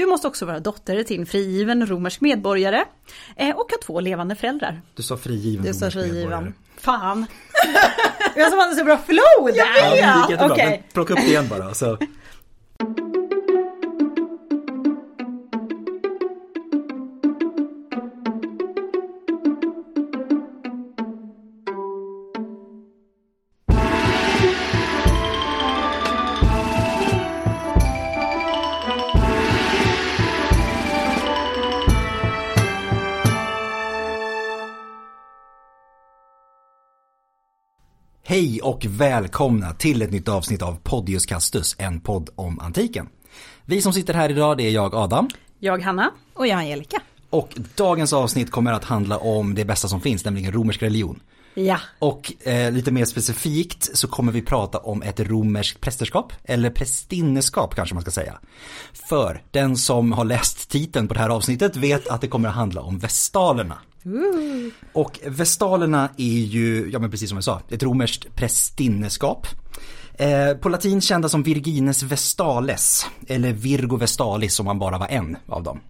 Du måste också vara dotter till en frigiven romersk medborgare eh, och ha två levande föräldrar. Du sa frigiven Du sa romersk medborgare. frigiven. Fan. Jag som hade så bra flow där. Ja, det gick jättebra. Men plocka upp det igen bara. Så. Hej och välkomna till ett nytt avsnitt av Podius Castus, en podd om antiken. Vi som sitter här idag det är jag Adam Jag Hanna. Och jag Angelica. och dagens avsnitt kommer att handla om det bästa som finns, nämligen romersk religion. Ja. Och eh, lite mer specifikt så kommer vi prata om ett romerskt prästerskap, eller prästinneskap kanske man ska säga. För den som har läst titeln på det här avsnittet vet att det kommer att handla om vestalerna. Och vestalerna är ju, ja men precis som jag sa, ett romerskt prästinneskap. Eh, på latin kända som Virgines Vestales, eller Virgo Vestalis om man bara var en av dem.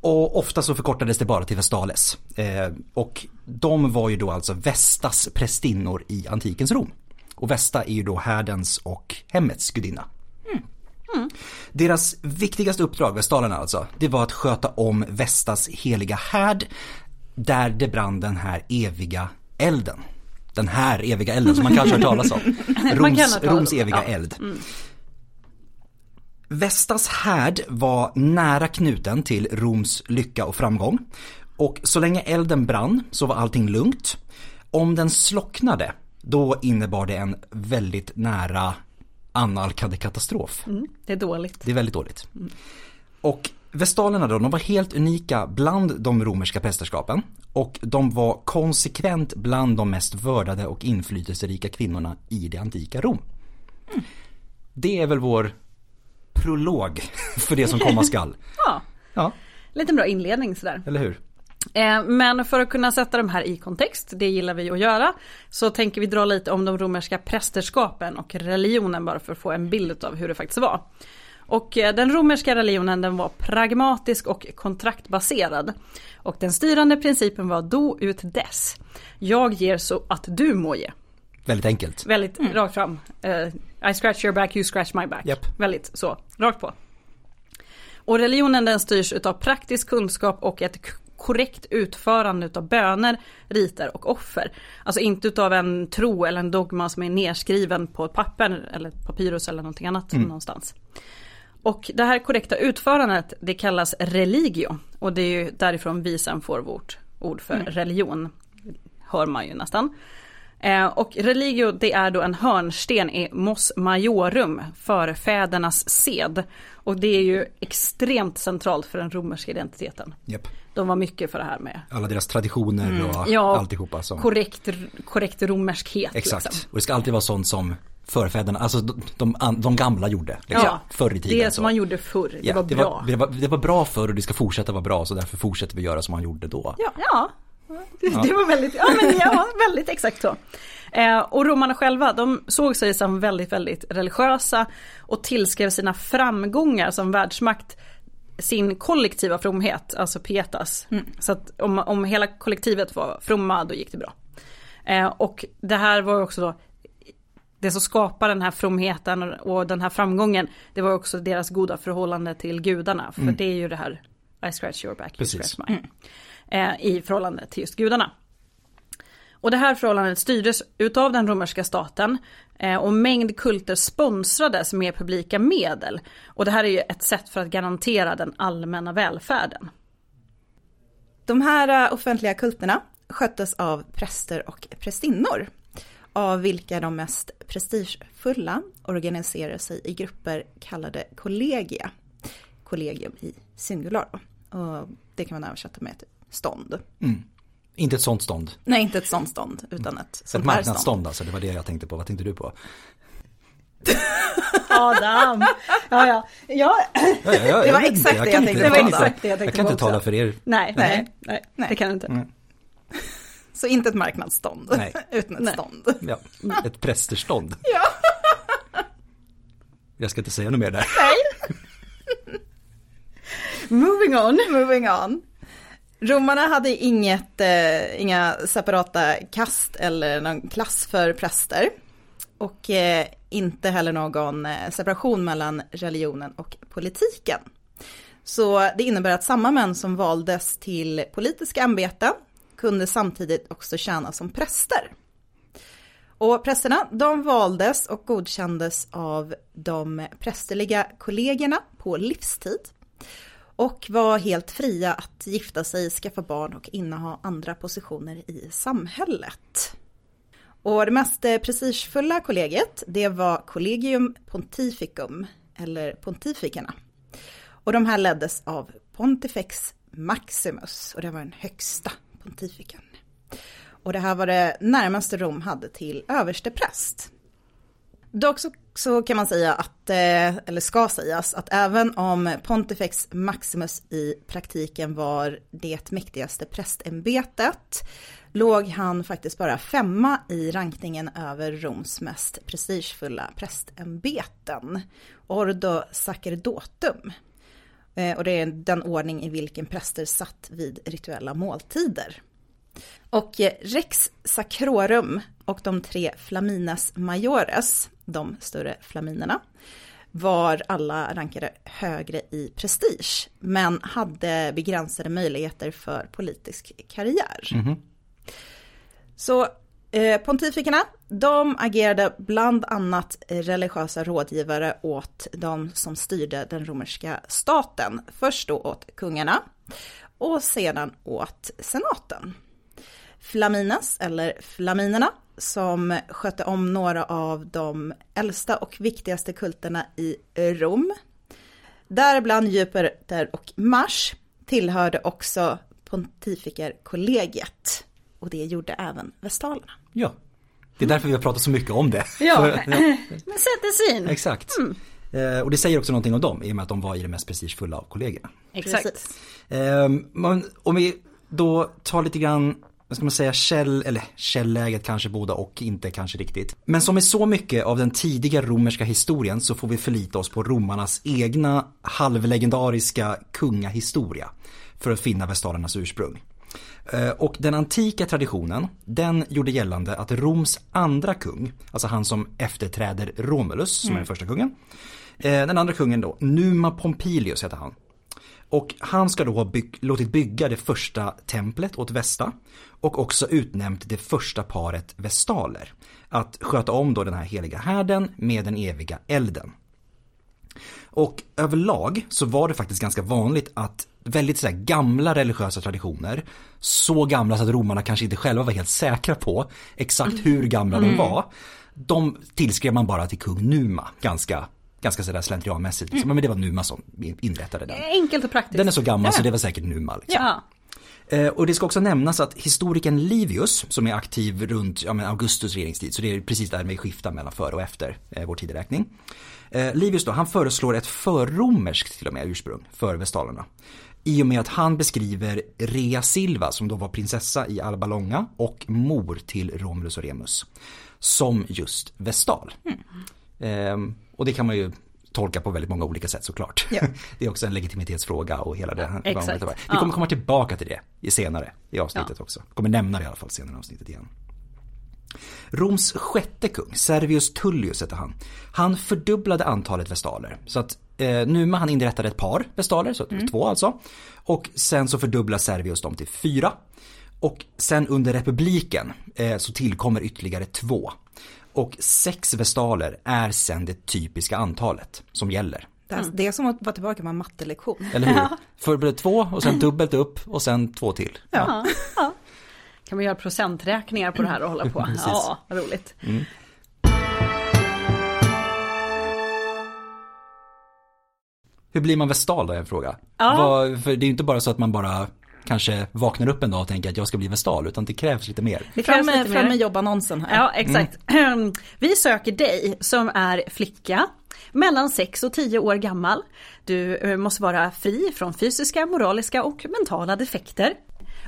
Och ofta så förkortades det bara till Vestales. Eh, och de var ju då alltså Vestas prästinnor i antikens Rom. Och Vesta är ju då härdens och hemmets gudinna. Deras viktigaste uppdrag, Vestalerna alltså, det var att sköta om Vestas heliga härd där det brann den här eviga elden. Den här eviga elden som man kanske har hört talas om. Roms, Roms eviga ja. Mm. eld. Vestas härd var nära knuten till Roms lycka och framgång. Och så länge elden brann så var allting lugnt. Om den slocknade, då innebar det en väldigt nära annalkande katastrof. Mm, det är dåligt. Det är väldigt dåligt. Och vestalerna då, de var helt unika bland de romerska prästerskapen. Och de var konsekvent bland de mest vördade och inflytelserika kvinnorna i det antika Rom. Det är väl vår prolog för det som komma skall. Ja. Ja, Lite bra inledning sådär. eller hur? Eh, Men för att kunna sätta de här i kontext, det gillar vi att göra, så tänker vi dra lite om de romerska prästerskapen och religionen bara för att få en bild av hur det faktiskt var. Och eh, den romerska religionen den var pragmatisk och kontraktbaserad. Och den styrande principen var do ut des. Jag ger så att du må ge. Väldigt enkelt. Väldigt rakt fram. Eh, I scratch your back, you scratch my back. Japp. Väldigt så, rakt på. Och religionen den styrs utav praktisk kunskap och ett korrekt utförande utav böner, riter och offer. Alltså inte utav en tro eller en dogma som är nedskriven på ett papper eller papyrus eller någonting annat någonstans. Och det här korrekta utförandet det kallas religio. Och det är ju därifrån vi sen får vårt ord för religion. Hör man ju nästan. Eh, och religio det är då en hörnsten i mos majorum, förfädernas sed. Och det är ju extremt centralt för den romerska identiteten. Japp. De var mycket för det här med Alla deras traditioner och Mm. ja, alltihopa. Som... korrekt, korrekt romerskhet. Exakt. Liksom. Och det ska alltid vara sånt som förfäderna, alltså de, de, de gamla gjorde. Liksom, Ja, förr i tiden. det så. som man gjorde förr, det Ja, var det bra. Var, det, var, det var bra förr och det ska fortsätta vara bra så därför fortsätter vi göra som man gjorde då. Ja, ja. Det, det var väldigt, ja, men ja, väldigt exakt så. Eh, och romarna själva, de såg sig som väldigt, väldigt religiösa och tillskrev sina framgångar som världsmakt sin kollektiva fromhet, alltså pietas. Så att om, om hela kollektivet var fromma, då gick det bra. Eh, och det här var också då det som skapar den här fromheten och den här framgången, det var också deras goda förhållande till gudarna. För det är ju det här I scratch your back, you Precis. scratch mine. Eh, I förhållande till just gudarna. Och det här förhållandet styrdes utav den romerska staten eh, och mängd kulter sponsrades med publika medel. Och det här är ju ett sätt för att garantera den allmänna välfärden. De här eh, offentliga kulterna sköttes av präster och prästinnor. Av vilka de mest prestigefulla organiserade sig i grupper kallade kollegia. Kollegium i singular. Och det kan man översätta med ett stånd. Inte ett sånt stånd. Nej, inte ett sånt stånd, utan ett Ett sånt stånd. marknadsstånd alltså, det var det jag tänkte på. Vad tänkte du på? Adam! Ja, ja. ja. Ja, ja, ja, Det var exakt det jag inte- tänkte på jag tänkte Jag kan inte tala för er. Nej, nej, nej, Nej. det kan du inte. Mm. Så inte ett marknadsstånd, Nej. utan ett Nej. stånd. Ja, ett prästerstånd. Ja. Jag ska inte säga något mer där. Nej. Moving on. Moving on. Romarna hade inget, eh, inga separata kast eller någon klass för präster. Och eh, inte heller någon eh, separation mellan religionen och politiken. Så det innebär att samma män som valdes till politiska ämbeten kunde samtidigt också tjäna som präster. Och prästerna de valdes och godkändes av de prästerliga kollegorna på livstid och var helt fria att gifta sig, skaffa barn och inneha andra positioner i samhället. Och det mest prestigefulla kollegiet, det var Collegium Pontificum, eller pontifikerna. Och de här leddes av Pontifex Maximus, och det var den högsta pontifiken. Och det här var det närmaste Rom hade till överstepräst. Dock så, så, kan man säga att, eh, eller ska sägas, att även om Pontifex Maximus i praktiken var det mäktigaste prästämbetet, låg han faktiskt bara femma i rankningen över Roms mest prestigefulla prästämbeten, Ordo Sacerdotum. Eh, och det är den ordning i vilken präster satt vid rituella måltider. Och eh, Rex Sacrorum och de tre Flaminas Majores, de större flaminerna, var alla rankade högre i prestige, men hade begränsade möjligheter för politisk karriär. Mm -hmm. Så eh, pontifikerna, de agerade bland annat religiösa rådgivare åt de som styrde den romerska staten. Först då åt kungarna och sedan åt senaten. Flaminas, eller Flaminerna, som skötte om några av de äldsta och viktigaste kulterna i Rom. Däribland Jupiter och Mars tillhörde också pontifikerkollegiet. Och det gjorde även vestalerna. Ja, det är därför vi har pratat så mycket om det. Ja, men sätter sin. Exakt. Mm. Eh, och det säger också någonting om dem i och med att de var i det mest prestigefulla av kollegorna. Exakt. Eh, om vi då tar lite grann vad ska man säga, käll, eller källläget kanske båda och inte kanske riktigt. Men som i så mycket av den tidiga romerska historien så får vi förlita oss på romarnas egna halvlegendariska kungahistoria för att finna vestalernas ursprung. Eh, och den antika traditionen, den gjorde gällande att Roms andra kung, alltså han som efterträder Romulus som mm. är den första kungen. Eh, den andra kungen då, Numa Pompilius heter han. Och han ska då ha bygg, låtit bygga det första templet åt Vesta och också utnämnt det första paret vestaler. Att sköta om då den här heliga härden med den eviga elden. Och överlag så var det faktiskt ganska vanligt att väldigt så gamla religiösa traditioner, så gamla så att romarna kanske inte själva var helt säkra på exakt hur gamla mm. de var, de tillskrev man bara till kung Numa ganska ganska sådär slentrianmässigt. Liksom. Mm. Men det var Numa som inrättade den. Enkelt och praktiskt. Den är så gammal ja. så det var säkert Numa. Liksom. Ja. Eh, och det ska också nämnas att historikern Livius, som är aktiv runt ja, Augustus regeringstid, så det är precis där med skiftar mellan före och efter eh, vår tideräkning. Eh, Livius då, han föreslår ett förromerskt till och med ursprung för vestalerna. I och med att han beskriver Rea Silva, som då var prinsessa i Alba Longa och mor till Romulus och Remus, som just vestal. Mm. Eh, och det kan man ju tolka på väldigt många olika sätt såklart. Ja. Det är också en legitimitetsfråga och hela det. Exakt. Vi kommer komma tillbaka till det senare i avsnittet ja. också. Kommer nämna det i alla fall senare i avsnittet igen. Roms sjätte kung, Servius Tullius hette han. Han fördubblade antalet vestaler. Så att eh, Numa han inrättade ett par vestaler, så mm. två alltså. Och sen så fördubblar Servius dem till fyra. Och sen under republiken eh, så tillkommer ytterligare två. Och sex vestaler är sen det typiska antalet som gäller. Mm. Det är som att vara tillbaka på en mattelektion. Eller hur? Ja. Först två och sen dubbelt upp och sen två till. Ja. ja. Kan man göra procenträkningar på det här och hålla på? ja, vad roligt. Mm. Hur blir man vestal då är en fråga. Ja. Vad, för det är ju inte bara så att man bara kanske vaknar upp en dag och tänker att jag ska bli vestal utan det krävs lite mer. Det krävs fram med, lite fram med jobbannonsen här. Ja exakt. Mm. Vi söker dig som är flicka mellan 6 och 10 år gammal. Du eh, måste vara fri från fysiska, moraliska och mentala defekter.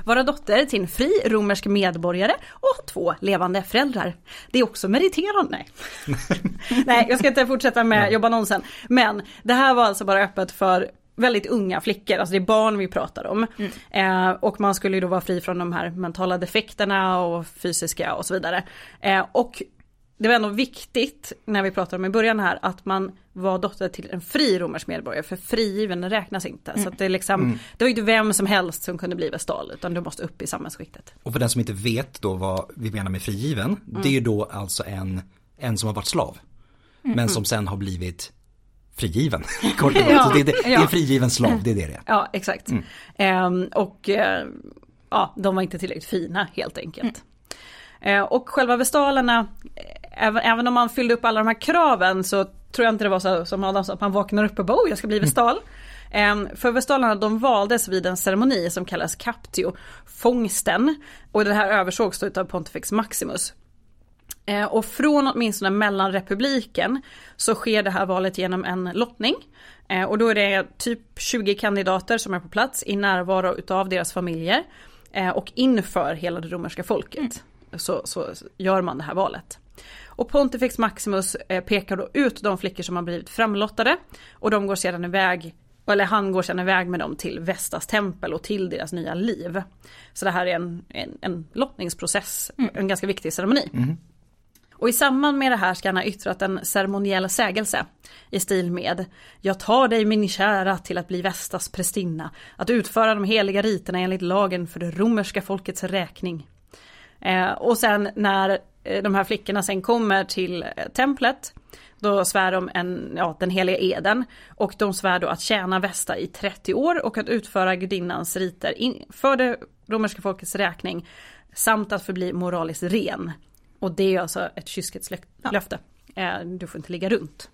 Vara dotter till en fri romersk medborgare och ha två levande föräldrar. Det är också meriterande. Nej, jag ska inte fortsätta med jobbannonsen. Men det här var alltså bara öppet för väldigt unga flickor, alltså det är barn vi pratar om. Mm. Eh, och man skulle ju då vara fri från de här mentala defekterna och fysiska och så vidare. Eh, och det var ändå viktigt när vi pratade om i början här att man var dotter till en fri romersk medborgare för frigiven räknas inte. Mm. Så det, liksom, mm. det var inte vem som helst som kunde bli vestal utan du måste upp i samhällsskiktet. Och för den som inte vet då vad vi menar med frigiven, mm. det är ju då alltså en, en som har varit slav. Mm. Men som sen har blivit frigiven. Kort och ja, det, det, det, är frigiven slav, det är det det är. Ja, exakt. Mm. Ehm, och eh, ja, de var inte tillräckligt fina helt enkelt. Mm. Ehm, och själva vestalerna, även, även om man fyllde upp alla de här kraven så tror jag inte det var så som Adam sa, att man vaknar upp och bara oh, jag ska bli vestal. Mm. För vestalerna de valdes vid en ceremoni som kallas captio, fångsten. Och det här översågs då av Pontifex Maximus. Eh, och från åtminstone mellanrepubliken så sker det här valet genom en lottning. Eh, och då är det typ 20 kandidater som är på plats i närvaro utav deras familjer. Och inför hela det romerska folket mm. så, så gör man det här valet. Och Pontifex Maximus pekar då ut de flickor som har blivit framlottade. Och de går sedan iväg eller han går sedan iväg med dem till Vestas tempel och till deras nya liv. Så det här är en, en, en lottningsprocess, mm. en ganska viktig ceremoni. Mm. Och i samband med det här ska han ha yttrat en ceremoniell sägelse i stil med Jag tar dig min kära till att bli Vestas prästinna, att utföra de heliga riterna enligt lagen för det romerska folkets räkning. Eh, och sen när eh, de här flickorna sen kommer till eh, templet då svär de en, ja, den heliga eden och de svär då att tjäna Vesta i 30 år och att utföra gudinnans riter in, för det romerska folkets räkning samt att förbli moraliskt ren. Och det är alltså ett kyskhetslöfte. Ja. Du får inte ligga runt.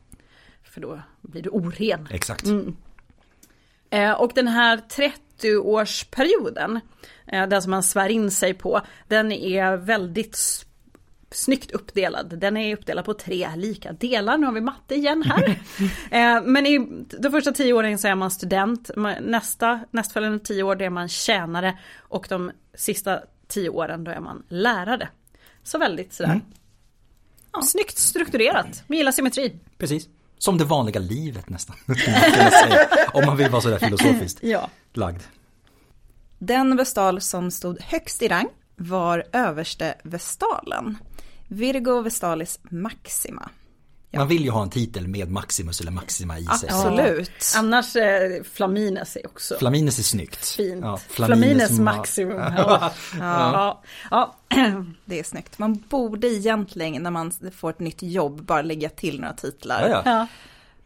För då blir du oren. Exakt. Mm. Eh, och den här 30-årsperioden, eh, den som man svär in sig på, den är väldigt snyggt uppdelad. Den är uppdelad på tre lika delar. Nu har vi matte igen här. Eh, men i de första tio åren så är man student. Nästa, nästföljande tio år det är man tjänare. Och de sista tio åren då är man lärare. Så väldigt sådär. Mm. Ja. Snyggt strukturerat, man gillar symmetri. Precis. Som det vanliga livet nästan. Om man vill vara sådär filosofiskt ja. lagd. Den vestal som stod högst i rang var överste vestalen. Virgo Vestalis Maxima. Ja. Man vill ju ha en titel med Maximus eller Maxima i sig. Absolut. Ja. Annars eh, Flamines är också Flamines är snyggt. Fint. Ja, Flamines, Flamines Maximum. ja. Ja. ja. Det är snyggt. Man borde egentligen när man får ett nytt jobb bara lägga till några titlar. Ja,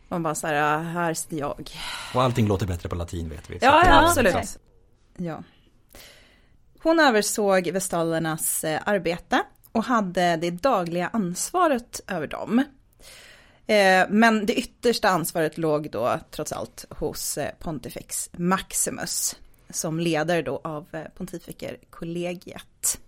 Man bara så här, här sitter jag. Och allting låter bättre på latin vet vi. Ja, ja absolut. Ja. Hon översåg vestalernas eh, arbete och hade det dagliga ansvaret över dem. Eh, men det yttersta ansvaret låg då trots allt hos eh, Pontifex Maximus som ledare då av eh, pontifikerkollegiet.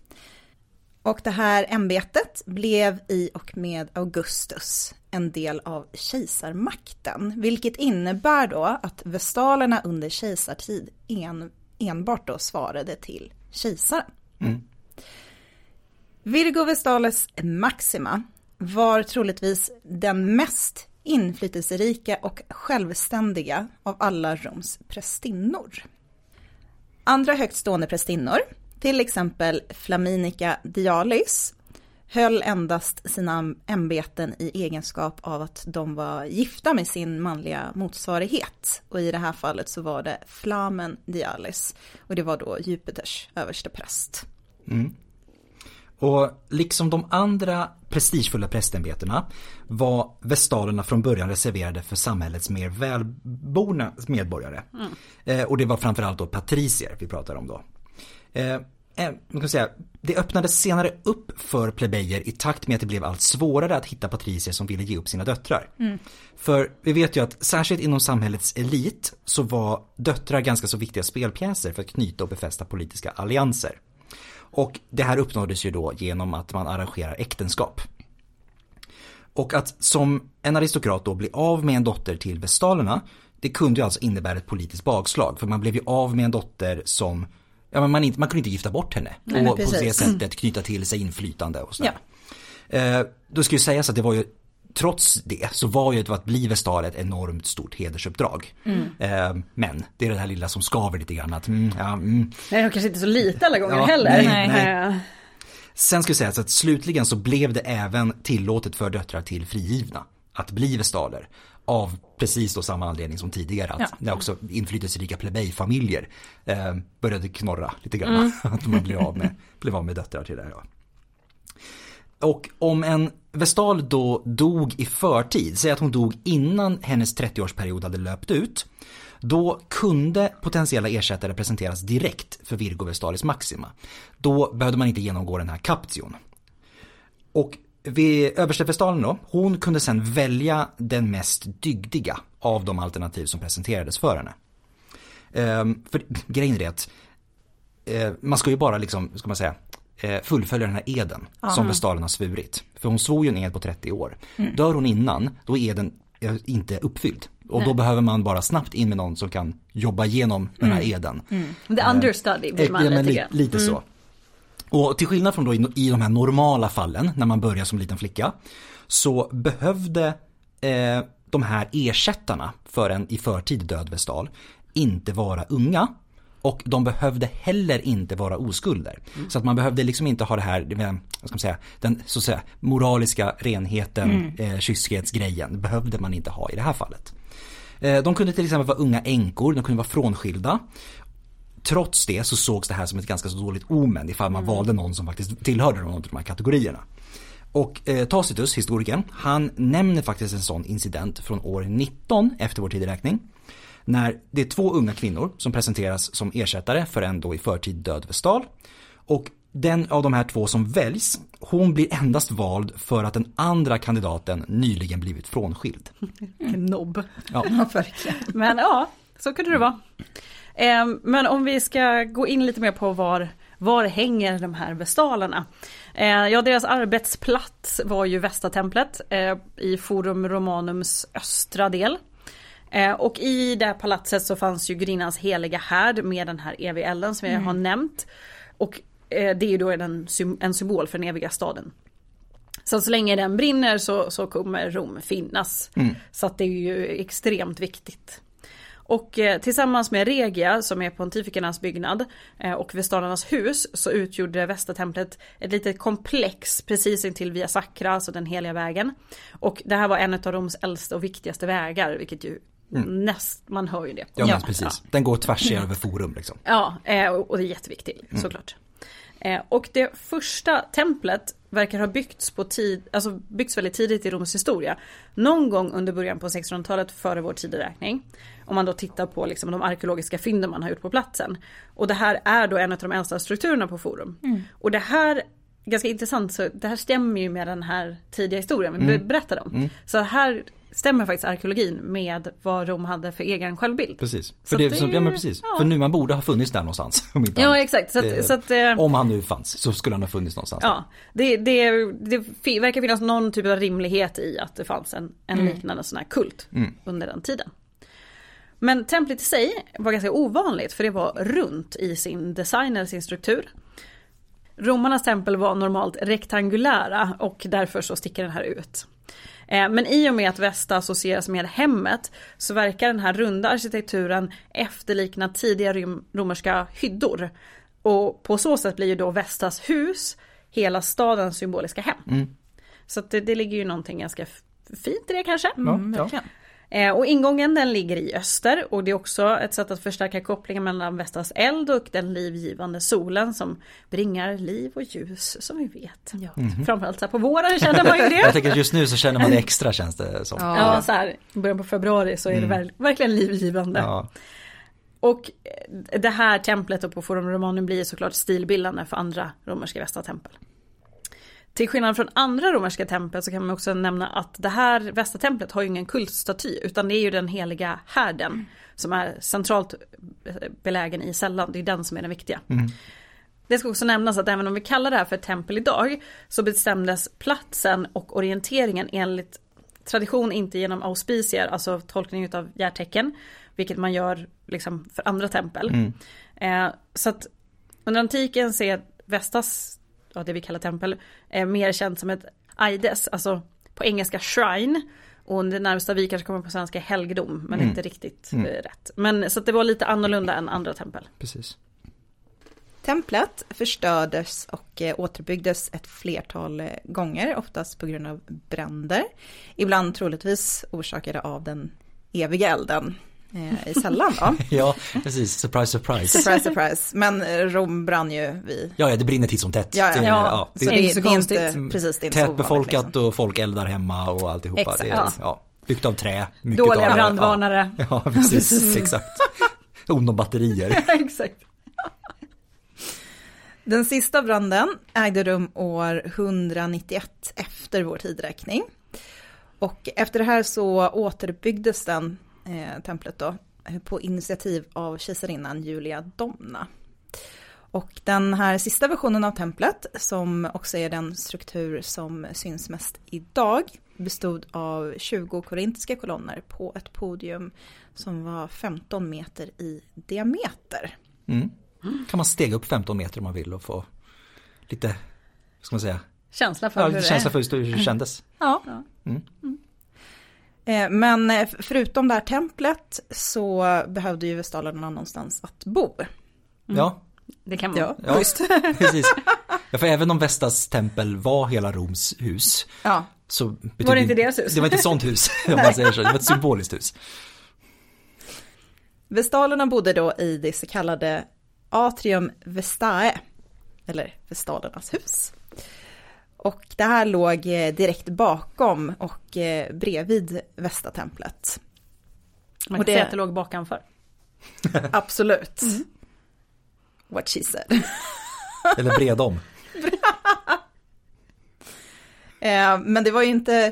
Och det här ämbetet blev i och med Augustus en del av kejsarmakten, vilket innebär då att vestalerna under kejsartid en, enbart då svarade till kejsaren. Mm. Virgo Vestales Maxima var troligtvis den mest inflytelserika och självständiga av alla Roms prästinnor. Andra högt stående prästinnor, till exempel Flaminica Dialis, höll endast sina ämbeten i egenskap av att de var gifta med sin manliga motsvarighet. Och i det här fallet så var det Flamen Dialis och det var då Jupiters överste präst. Mm. Och liksom de andra prestigefulla prästämbetena var vestalerna från början reserverade för samhällets mer välborna medborgare. Mm. Eh, och det var framförallt då patricier vi pratar om då. Eh, man kan säga, det öppnades senare upp för plebejer i takt med att det blev allt svårare att hitta patricier som ville ge upp sina döttrar. Mm. För vi vet ju att särskilt inom samhällets elit så var döttrar ganska så viktiga spelpjäser för att knyta och befästa politiska allianser. Och det här uppnåddes ju då genom att man arrangerar äktenskap. Och att som en aristokrat då bli av med en dotter till vestalerna, det kunde ju alltså innebära ett politiskt bakslag. För man blev ju av med en dotter som, ja men man, inte, man kunde inte gifta bort henne. Nej, och på det sättet knyta till sig inflytande och sådär. Ja. Eh, då ska ju sägas att det var ju trots det så var ju att bli vestal ett enormt stort hedersuppdrag. Eh, men det är det här lilla som skaver lite grann att, mm, ja, mm. Nej, de kanske inte så lite alla gånger Ja, heller. nej, nej. Eh, Sen ska jag säga att slutligen så blev det även tillåtet för döttrar till frigivna att bli vestaler. Av precis då samma anledning som tidigare, att Ja. när också inflytelserika plebejfamiljer eh, började knorra lite grann. Att man blev av med, blev av med döttrar till det här. Ja. Och om en vestal då dog i förtid, säg att hon dog innan hennes 30-årsperiod hade löpt ut. Då kunde potentiella ersättare presenteras direkt för Virgo Vestalis Maxima. Då behövde man inte genomgå den här caption. Och vid överstefestalen då, hon kunde sen välja den mest dygdiga av de alternativ som presenterades för henne. Ehm, för grejen är det att eh, man ska ju bara liksom, ska man säga, eh, fullfölja den här eden som vestalen har svurit. För hon svor ju en ed på 30 år. Dör hon innan, då är eden eh, inte uppfylld. Och då behöver man bara snabbt in med någon som kan jobba igenom den här eden. The understudy blir man Ja, lite li- grann. lite så. Och till skillnad från då i, i de här normala fallen när man börjar som liten flicka så behövde eh, de här ersättarna för en i förtid död vestal inte vara unga och de behövde heller inte vara oskulder. Så att man behövde liksom inte ha det här, vad ska man säga, den så att säga, moraliska renheten, eh, kyskhetsgrejen behövde man inte ha i det här fallet. Eh, de kunde till exempel vara unga änkor, de kunde vara frånskilda. Trots det så sågs det här som ett ganska så dåligt omen ifall man valde någon som faktiskt tillhörde någon av de här kategorierna. Och eh, Tacitus, historikern, han nämner faktiskt en sån incident från år 19 efter vår tideräkning. När det är två unga kvinnor som presenteras som ersättare för en då i förtid död vestal. Och den av de här två som väljs, hon blir endast vald för att den andra kandidaten nyligen blivit frånskild. Vilken Nobb. Ja. Ja, verkligen. Men ja, så kunde det vara. Eh, Men om vi ska gå in lite mer på var, var hänger de här vestalerna? Eh, Ja, deras arbetsplats var ju Vestatemplet eh, i Forum Romanums östra del. Eh, Och i det här palatset så fanns ju Grinnans heliga härd med den här eviga elden som jag har nämnt. Och eh, det är ju då en, en symbol för den eviga staden. Så så länge den brinner så, så kommer Rom finnas. Så att det är ju extremt viktigt. Och eh, tillsammans med Regia som är pontifikernas byggnad eh, och Vestalernas hus så utgjorde Vestatemplet ett litet komplex precis intill Via Sacra, alltså den heliga vägen. Och det här var en av Roms äldsta och viktigaste vägar, vilket ju näst, man hör ju det. Ja, men precis. Den går tvärs över forum liksom. Ja, eh, och det är jätteviktigt såklart. Eh, Och det första templet verkar ha byggts, på tid, alltså byggts väldigt tidigt i Roms historia. Någon gång under början på 1600-talet före vår tideräkning. Om man då tittar på liksom de arkeologiska fynden man har gjort på platsen. Och det här är då en av de äldsta strukturerna på Forum. Och det här, ganska intressant, så det här stämmer ju med den här tidiga historien vi berättade om. Så här stämmer faktiskt arkeologin med vad Rom hade för egen självbild. Precis. För, det, det- så, ja, men precis. ja. för nu man borde ha funnits där någonstans. Om, inte Ja annat. exakt, så att, Det- så att eh, om han nu fanns så skulle han ha funnits någonstans. Ja, det, det, det verkar finnas någon typ av rimlighet i att det fanns en, en liknande sån här kult under den tiden. Men templet i sig var ganska ovanligt för det var runt i sin design eller sin struktur. Romarnas tempel var normalt rektangulära och därför så sticker den här ut. Eh, Men i och med att Vesta associeras med hemmet så verkar den här runda arkitekturen efterlikna tidiga romerska hyddor. Och på så sätt blir ju då Vestas hus hela stadens symboliska hem. Så att det, det ligger ju någonting ganska fint i det kanske. Ja, ja. Eh, och ingången den ligger i öster och det är också ett sätt att förstärka kopplingen mellan Vestas eld och den livgivande solen som bringar liv och ljus som vi vet. Ja. Framförallt så här på våren känner man ju det. Jag tänker just nu så känner man det extra känns det som. Ja. Ja, så här i början på februari så är det ver- verkligen livgivande. Ja. Och eh, det här templet på Forum Romanum blir såklart stilbildande för andra romerska västatempel. Till skillnad från andra romerska tempel så kan man också nämna att det här västatemplet har ju ingen kultstaty utan det är ju den heliga härden som är centralt eh, belägen i sällan, det är den som är den viktiga. Det ska också nämnas att även om vi kallar det här för ett tempel idag så bestämdes platsen och orienteringen enligt tradition inte genom auspicier, alltså tolkning av järtecken, vilket man gör liksom för andra tempel. Eh, så att under antiken så är Vestas, ja, det vi kallar tempel, eh, mer känt som ett aides, alltså på engelska shrine. Och det närmsta vi kanske kommer på svenska är helgdom, men Mm. inte riktigt eh, rätt. Men så att det var lite annorlunda än andra tempel. Precis. Templet förstördes och eh, återbyggdes ett flertal gånger, oftast på grund av bränder. Ibland troligtvis orsakade av den eviga elden eh, i sällan då. Ja, precis. Surprise, surprise. Surprise, surprise. Men Rom brann ju vid... Ja, ja, det brinner titt som tätt. Ja, ja. Det- Ja, det Så är det, är det, inte så konstigt. inte, precis, det är inte så tätbefolkat ovanligt, liksom. och folk eldar hemma och alltihopa. Exakt. Det är, Ja. Byggt av trä. Mycket Dåliga av brandvarnare. Ja, ja precis. Exakt. Ont om batterier. Exakt. Den sista branden ägde rum år 191 efter vår tidräkning. Och efter det här så återbyggdes den, eh, templet då, eh, på initiativ av kejsarinnan Julia Domna. Och den här sista versionen av templet, som också är den struktur som syns mest idag, bestod av 20 korintiska kolonner på ett podium som var 15 meter i diameter. Mm. Kan man stega upp 15 meter om man vill och få lite, vad ska man säga, Känsla för ja, hur känsla för hur det kändes. Ja. Ja. Mm. Eh, Men eh, förutom det här templet så behövde ju vestalerna någonstans att bo. Ja, Det kan vara. ja precis. Ja, för även om Vestas tempel var hela Roms hus Ja. så Var det inte deras hus? Det var inte ett sånt hus, om man säger så. Det var ett symboliskt hus. Vestalerna bodde då i det så kallade Atrium Vestae, eller Vestalernas hus. Och det här låg eh, direkt bakom och eh, bredvid Vestatemplet. Man Och kan det- säga att det låg bakanför. Absolut. What she said. Eller bredom. Eh, Men det var ju inte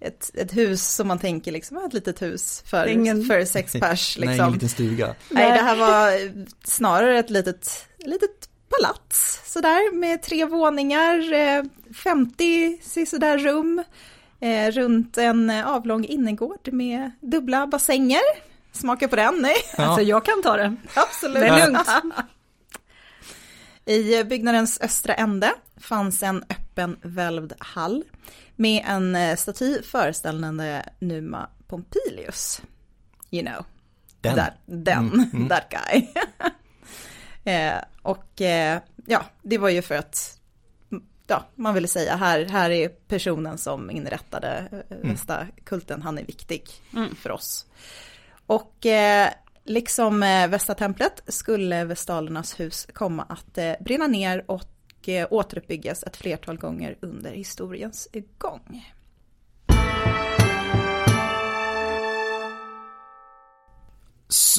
ett, ett hus som man tänker liksom, ett litet hus för, Ingen- för sex pers. Nej, ingen Liksom. liten stuga. Nej, det här var snarare ett litet, litet palats sådär med tre våningar, eh, 50 sådär rum, eh, runt en eh, avlång innergård med dubbla bassänger. Smaka på den, nej? Ja. Alltså jag kan ta det. Absolut. Det är lugnt. I eh, byggnadens östra ände fanns en öppen välvd hall med en eh, staty föreställande Numa Pompilius. You know. Den. That, den, Mm, mm. that guy. eh, och eh, ja, det var ju för att mm, ja, man ville säga här, här är personen som inrättade eh, nästa kulten, han är viktig Mm. för oss. Och eh, liksom eh, Västatemplet skulle Vestalernas hus komma att eh, brinna ner och eh, återuppbyggas ett flertal gånger under historiens gång.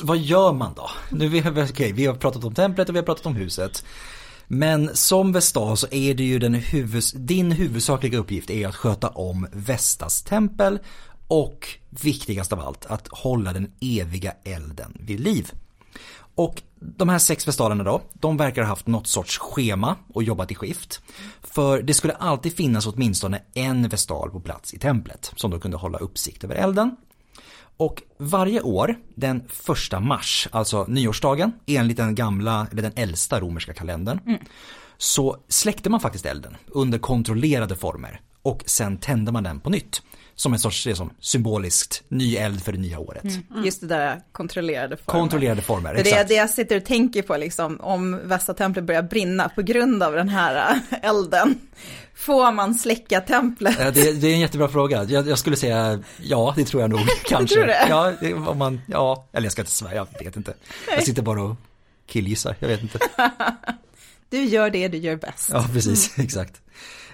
Vad gör man då? Nu vi, har- vi har pratat om templet och vi har pratat om huset. Men som Vestas så är det ju den huvud, din huvudsakliga uppgift är att sköta om Vestas tempel och viktigast av allt att hålla den eviga elden vid liv. Och de här sex vestalerna då, de verkar ha haft något sorts schema och jobbat i skift. För det skulle alltid finnas åtminstone en vestal på plats i templet som då kunde hålla uppsikt över elden. Och varje år, den första mars, alltså nyårsdagen, enligt den gamla, eller den äldsta romerska kalendern, så släckte man faktiskt elden under kontrollerade former och sen tände man den på nytt. Som en sorts, det är som symboliskt, ny eld för det nya året. Just det där kontrollerade former. Kontrollerade former, Det är exakt. det jag sitter och tänker på, liksom, om Västatemplet börjar brinna på grund av den här äh, elden. Får man släcka templet? Det, det är en jättebra fråga. Jag, jag skulle säga ja, det tror jag nog kanske. tror det? Ja, det, om man, ja, eller jag ska inte svära, jag vet inte. Jag sitter bara och killgissar, jag vet inte. Du gör det du gör bäst. Ja, precis, exakt.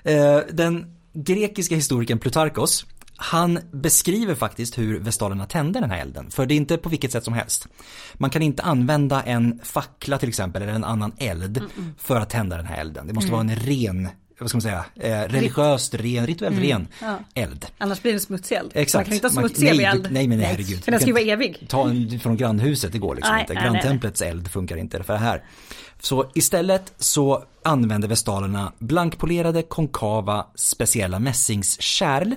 Eh, Den grekiska historikern Plutarkos, han beskriver faktiskt hur vestalerna tände den här elden, för det är inte på vilket sätt som helst. Man kan inte använda en fackla till exempel, eller en annan eld, för att tända den här elden. Det måste vara en ren, vad ska man säga, eh, religiöst ren, rituellt ren Ja. eld. Annars blir det smutsig eld. Exakt. Man kan inte ha smutsig nej, eld. nej, men nej, herregud. För den ska ju vara evig. Ta en från grannhuset, det går liksom Nej, inte. nej. Granntemplets eld funkar inte för det här. Så istället så använde vestalerna blankpolerade konkava speciella mässingskärl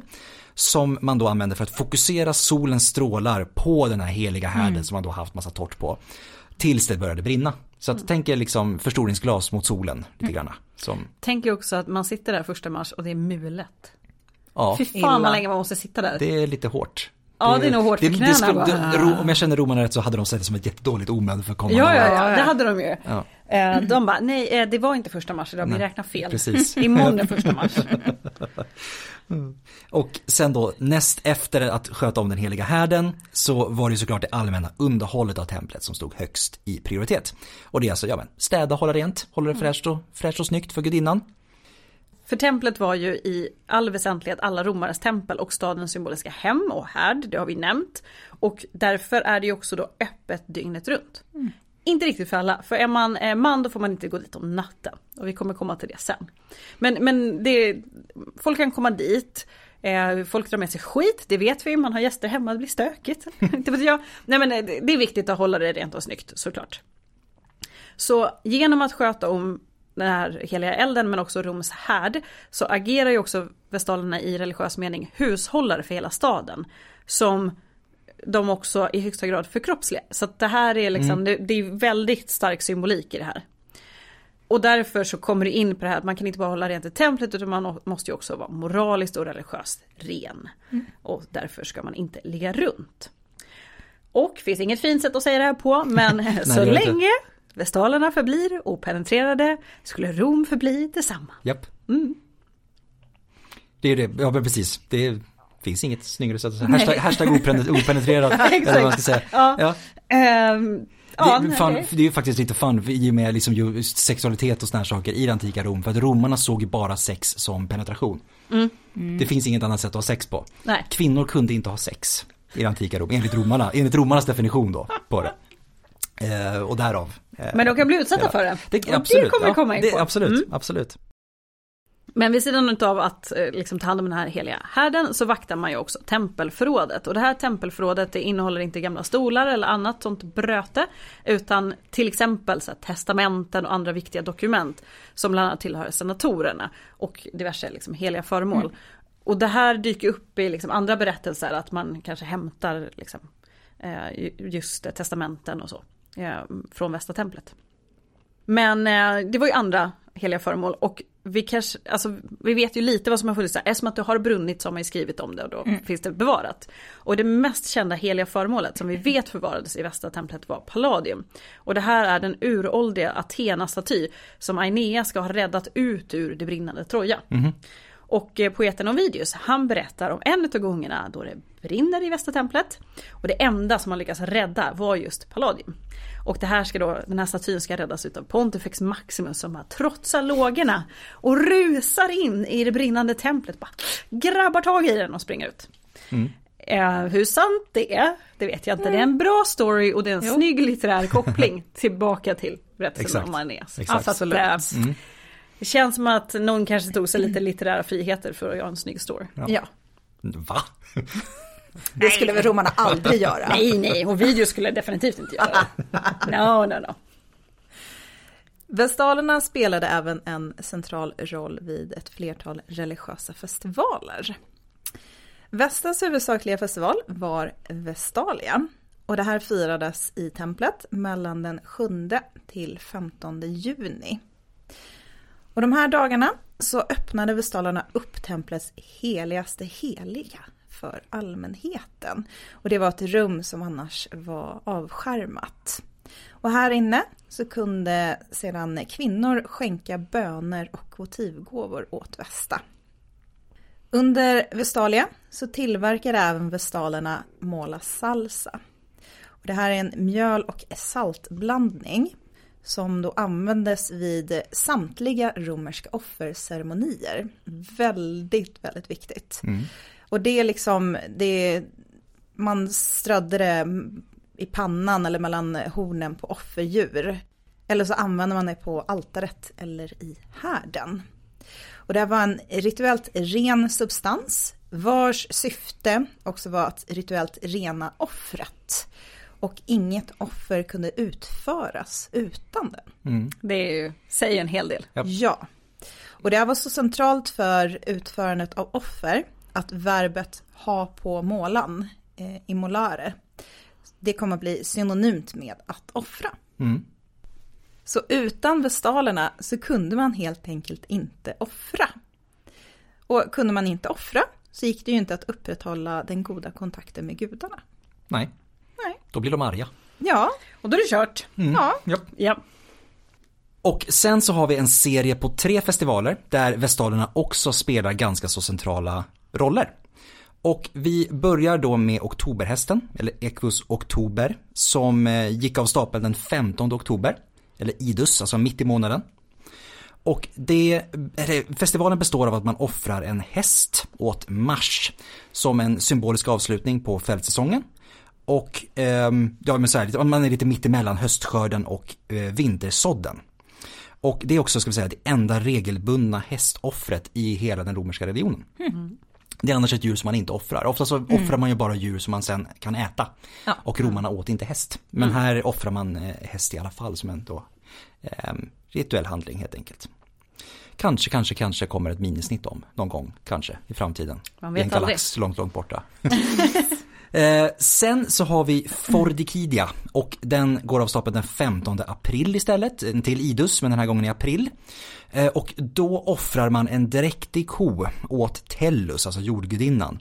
som man då använde för att fokusera solens strålar på den här heliga härden Mm. som man då haft massa torrt på. Tills det började brinna. Så att tänk er liksom förstoringsglas mot solen lite Mm. granna. Som, Tänk ju också att man sitter där första mars och det är mulet. Ja, Fy fan Illa. vad länge man måste sitta där. det är lite hårt. Ja, det är nog hårt för knäna det, ro, Om jag känner romarna rätt så hade de sett det som ett jättedåligt omen för kommande Ja, ja, ja, det hade de ju. Ja. Eh, De bara, nej eh, det var inte första mars idag, vi räknar fel. Precis. Imorgon är första mars. Och sen då näst efter att sköta om den heliga härden så var det såklart det allmänna underhållet av templet som stod högst i prioritet. Och det är alltså, ja men, städa, hålla rent, hålla det fräscht och, fräscht och snyggt för gudinnan. För templet var ju i all väsentlighet alla romares tempel och stadens symboliska hem och härd, det har vi nämnt. Och därför är det ju också då öppet dygnet runt. Inte riktigt för alla, för är man man då får man inte gå dit om natten. Och vi kommer komma till det sen. Men, men det, folk kan komma dit, eh, folk drar med sig skit, det vet vi, man har gäster hemma, det blir stökigt. inte vet jag. Nej men det det är viktigt att hålla det rent och snyggt såklart. Så genom att sköta om den här heliga elden men också Roms härd så agerar ju också vestalerna i religiös mening hushållare för hela staden. Som de också i högsta grad förkroppsligar. Så att det här är liksom, det, det är väldigt stark symbolik i det här. Och därför så kommer det in på det här att man kan inte bara hålla rent i templet utan man måste ju också vara moraliskt och religiöst ren. Och därför ska man inte ligga runt. Och finns inget fint sätt att säga det här på men så det inte. länge vestalerna förblir openetrerade skulle Rom förbli detsamma. Japp. Mm. Det är det, ja men precis. Det finns inget snyggare sätt att säga. Hashtag, hashtag openet- openetrerat. eller vad man ska säga. Ja. Ja. Ehm, ja, det, fan, det- det är ju faktiskt lite fun i och med liksom just sexualitet och såna här saker i det antika Rom. För att romarna såg ju bara sex som penetration. Det finns inget annat sätt att ha sex på. Nej. Kvinnor kunde inte ha sex i det antika Rom, enligt romarna, enligt romarnas definition då på det. Eh, och därav. eh, Men de kan bli utsatta ja. för det. Det, Och absolut, det kommer vi ja, komma in det, på. Absolut, Mm. absolut. Men vid sidan av att eh, liksom, ta hand om den här heliga härden så vaktar man ju också tempelförrådet. Och det här tempelförrådet det innehåller inte gamla stolar eller annat sånt bröte. Utan till exempel så här, testamenten och andra viktiga dokument. Som bland annat tillhör senatorerna. Och diverse liksom, heliga föremål. Och det här dyker upp i liksom, andra berättelser att man kanske hämtar liksom, eh, ju- just testamenten och så. Eh, från västra templet. Men det var ju andra heliga föremål och vi kanske, alltså vi vet ju lite vad som har funnits där. Eftersom att det har brunnit så har man ju skrivit om det och då finns det bevarat. Och det mest kända heliga föremålet som vi vet förvarades i västra templet var Palladium. Och det här är den uråldriga Athena-staty som Aeneas ska ha räddat ut ur det brinnande Troja. Och eh, poeten Ovidius, han berättar om en av gångerna då det brinner i västra templet. Och det enda som man lyckas rädda var just Palladium. Och det här ska då, den här statyn ska räddas utav Pontifex Maximus som bara trotsar lågorna och rusar in i det brinnande templet. Bara grabbar tag i den och springer ut. Eh, hur sant det är, det vet jag inte. Det är en bra story och det är en Jo. snygg litterär koppling tillbaka till berättelsen om Aeneas. Exakt. Absolut. Det känns som att någon kanske tog sig lite litterära friheter för att göra en snygg story. Ja, Va? det skulle väl romarna aldrig göra. Nej, nej, och video skulle jag definitivt inte göra. No, no, no. Vestalerna spelade även en central roll vid ett flertal religiösa festivaler. Västens huvudsakliga festival var Vestalia och det här firades i templet mellan den 7 till 15 juni. Och de här dagarna så öppnade vestalerna upp templets heligaste heliga för allmänheten. Och det var ett rum som annars var avskärmat. Och här inne så kunde sedan kvinnor skänka böner och votivgåvor åt Vesta. Under Vestalia så tillverkade även vestalerna måla Salsa. Och det här är en mjöl och saltblandning som då användes vid samtliga romerska offerceremonier. Väldigt, väldigt viktigt. Och det är liksom, det, man strödde det i pannan eller mellan hornen på offerdjur. Eller så använder man det på altaret eller i härden. Och det här var en rituellt ren substans vars syfte också var att rituellt rena offret. Och inget offer kunde utföras utan den. Det är ju, säger en hel del. Japp. Ja. Och det här var så centralt för utförandet av offer att verbet ha på målan, eh, immolare, det kommer att bli synonymt med att offra. Mm. Så utan vestalerna så kunde man helt enkelt inte offra. Och kunde man inte offra så gick det ju inte att upprätthålla den goda kontakten med gudarna. Nej. Nej. Då blir de arga. Ja, Och då är det kört. ja. Ja. Ja. Och sen så har vi en serie på tre festivaler där Vestalerna också spelar ganska så centrala roller. Och vi börjar då med Oktoberhästen, eller Equus Oktober, som eh, gick av stapeln den 15 oktober. Eller Idus, alltså mitt i månaden. Och det, eller, festivalen består av att man offrar en häst åt Mars som en symbolisk avslutning på fältsäsongen. Och ehm, ja, men så här, man är lite mitt emellan höstskörden och eh, vintersådden. Och det är också, ska vi säga, det enda regelbundna hästoffret i hela den romerska religionen. Det är annars ett djur som man inte offrar. Ofta så offrar man ju bara djur som man sen kan äta. Ja. Och romarna åt inte häst. Men här offrar man eh, häst i alla fall som en då, eh, rituell handling helt enkelt. Kanske, kanske, kanske kommer ett minisnitt om någon gång, kanske i framtiden. Man I en vet aldrig. galax långt, långt borta. Eh, sen så har vi Fordikidia och den går av stapeln den 15 april istället, en till Idus men den här gången i april. Eh, och då offrar man en dräktig ko åt Tellus, alltså jordgudinnan.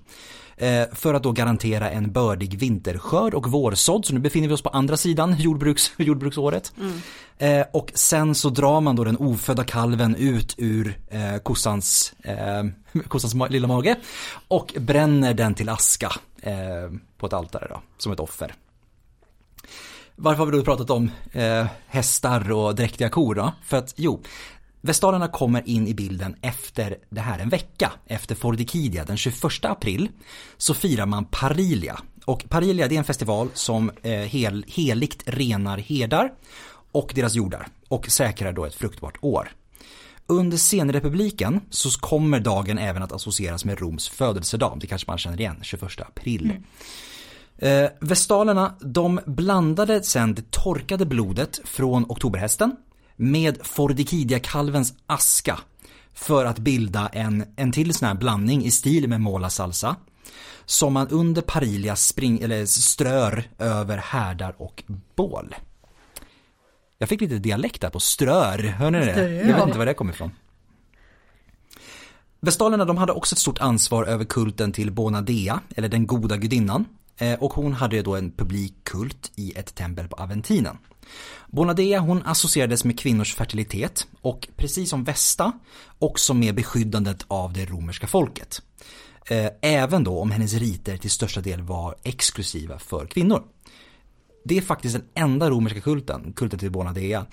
Eh, för att då garantera en bördig vinterskörd och vårsådd, så nu befinner vi oss på andra sidan jordbruks, jordbruksåret. Eh, och sen så drar man då den ofödda kalven ut ur eh, kossans, eh, kossans lilla mage och bränner den till aska på ett altare då, som ett offer. Varför har vi då pratat om eh, hästar och dräktiga kor då? För att jo, Vestalerna kommer in i bilden efter det här en vecka efter Fordikidia den 21 april så firar man Parilia. Och Parilia det är en festival som eh, hel, heligt renar herdar och deras jordar och säkrar då ett fruktbart år. Under senrepubliken så kommer dagen även att associeras med Roms födelsedag, det kanske man känner igen, 21 april. Eh, Vestalerna de blandade sen det torkade blodet från oktoberhästen med Fordikidia-kalvens aska för att bilda en, en till sån här blandning i stil med Mola Salsa som man under Parilia spring, eller strör över härdar och bål. Jag fick lite dialekt där på strör, hör ni det? Jag vet inte var det kommer ifrån. Vestalerna de hade också ett stort ansvar över kulten till Bonadea, eller den goda gudinnan. Eh, Och hon hade då en publik kult i ett tempel på Aventinen. Bonadea hon associerades med kvinnors fertilitet och precis som Vesta också med beskyddandet av det romerska folket. Eh, Även då om hennes riter till största del var exklusiva för kvinnor. Det är faktiskt den enda romerska kulten, kulten till Bonadea,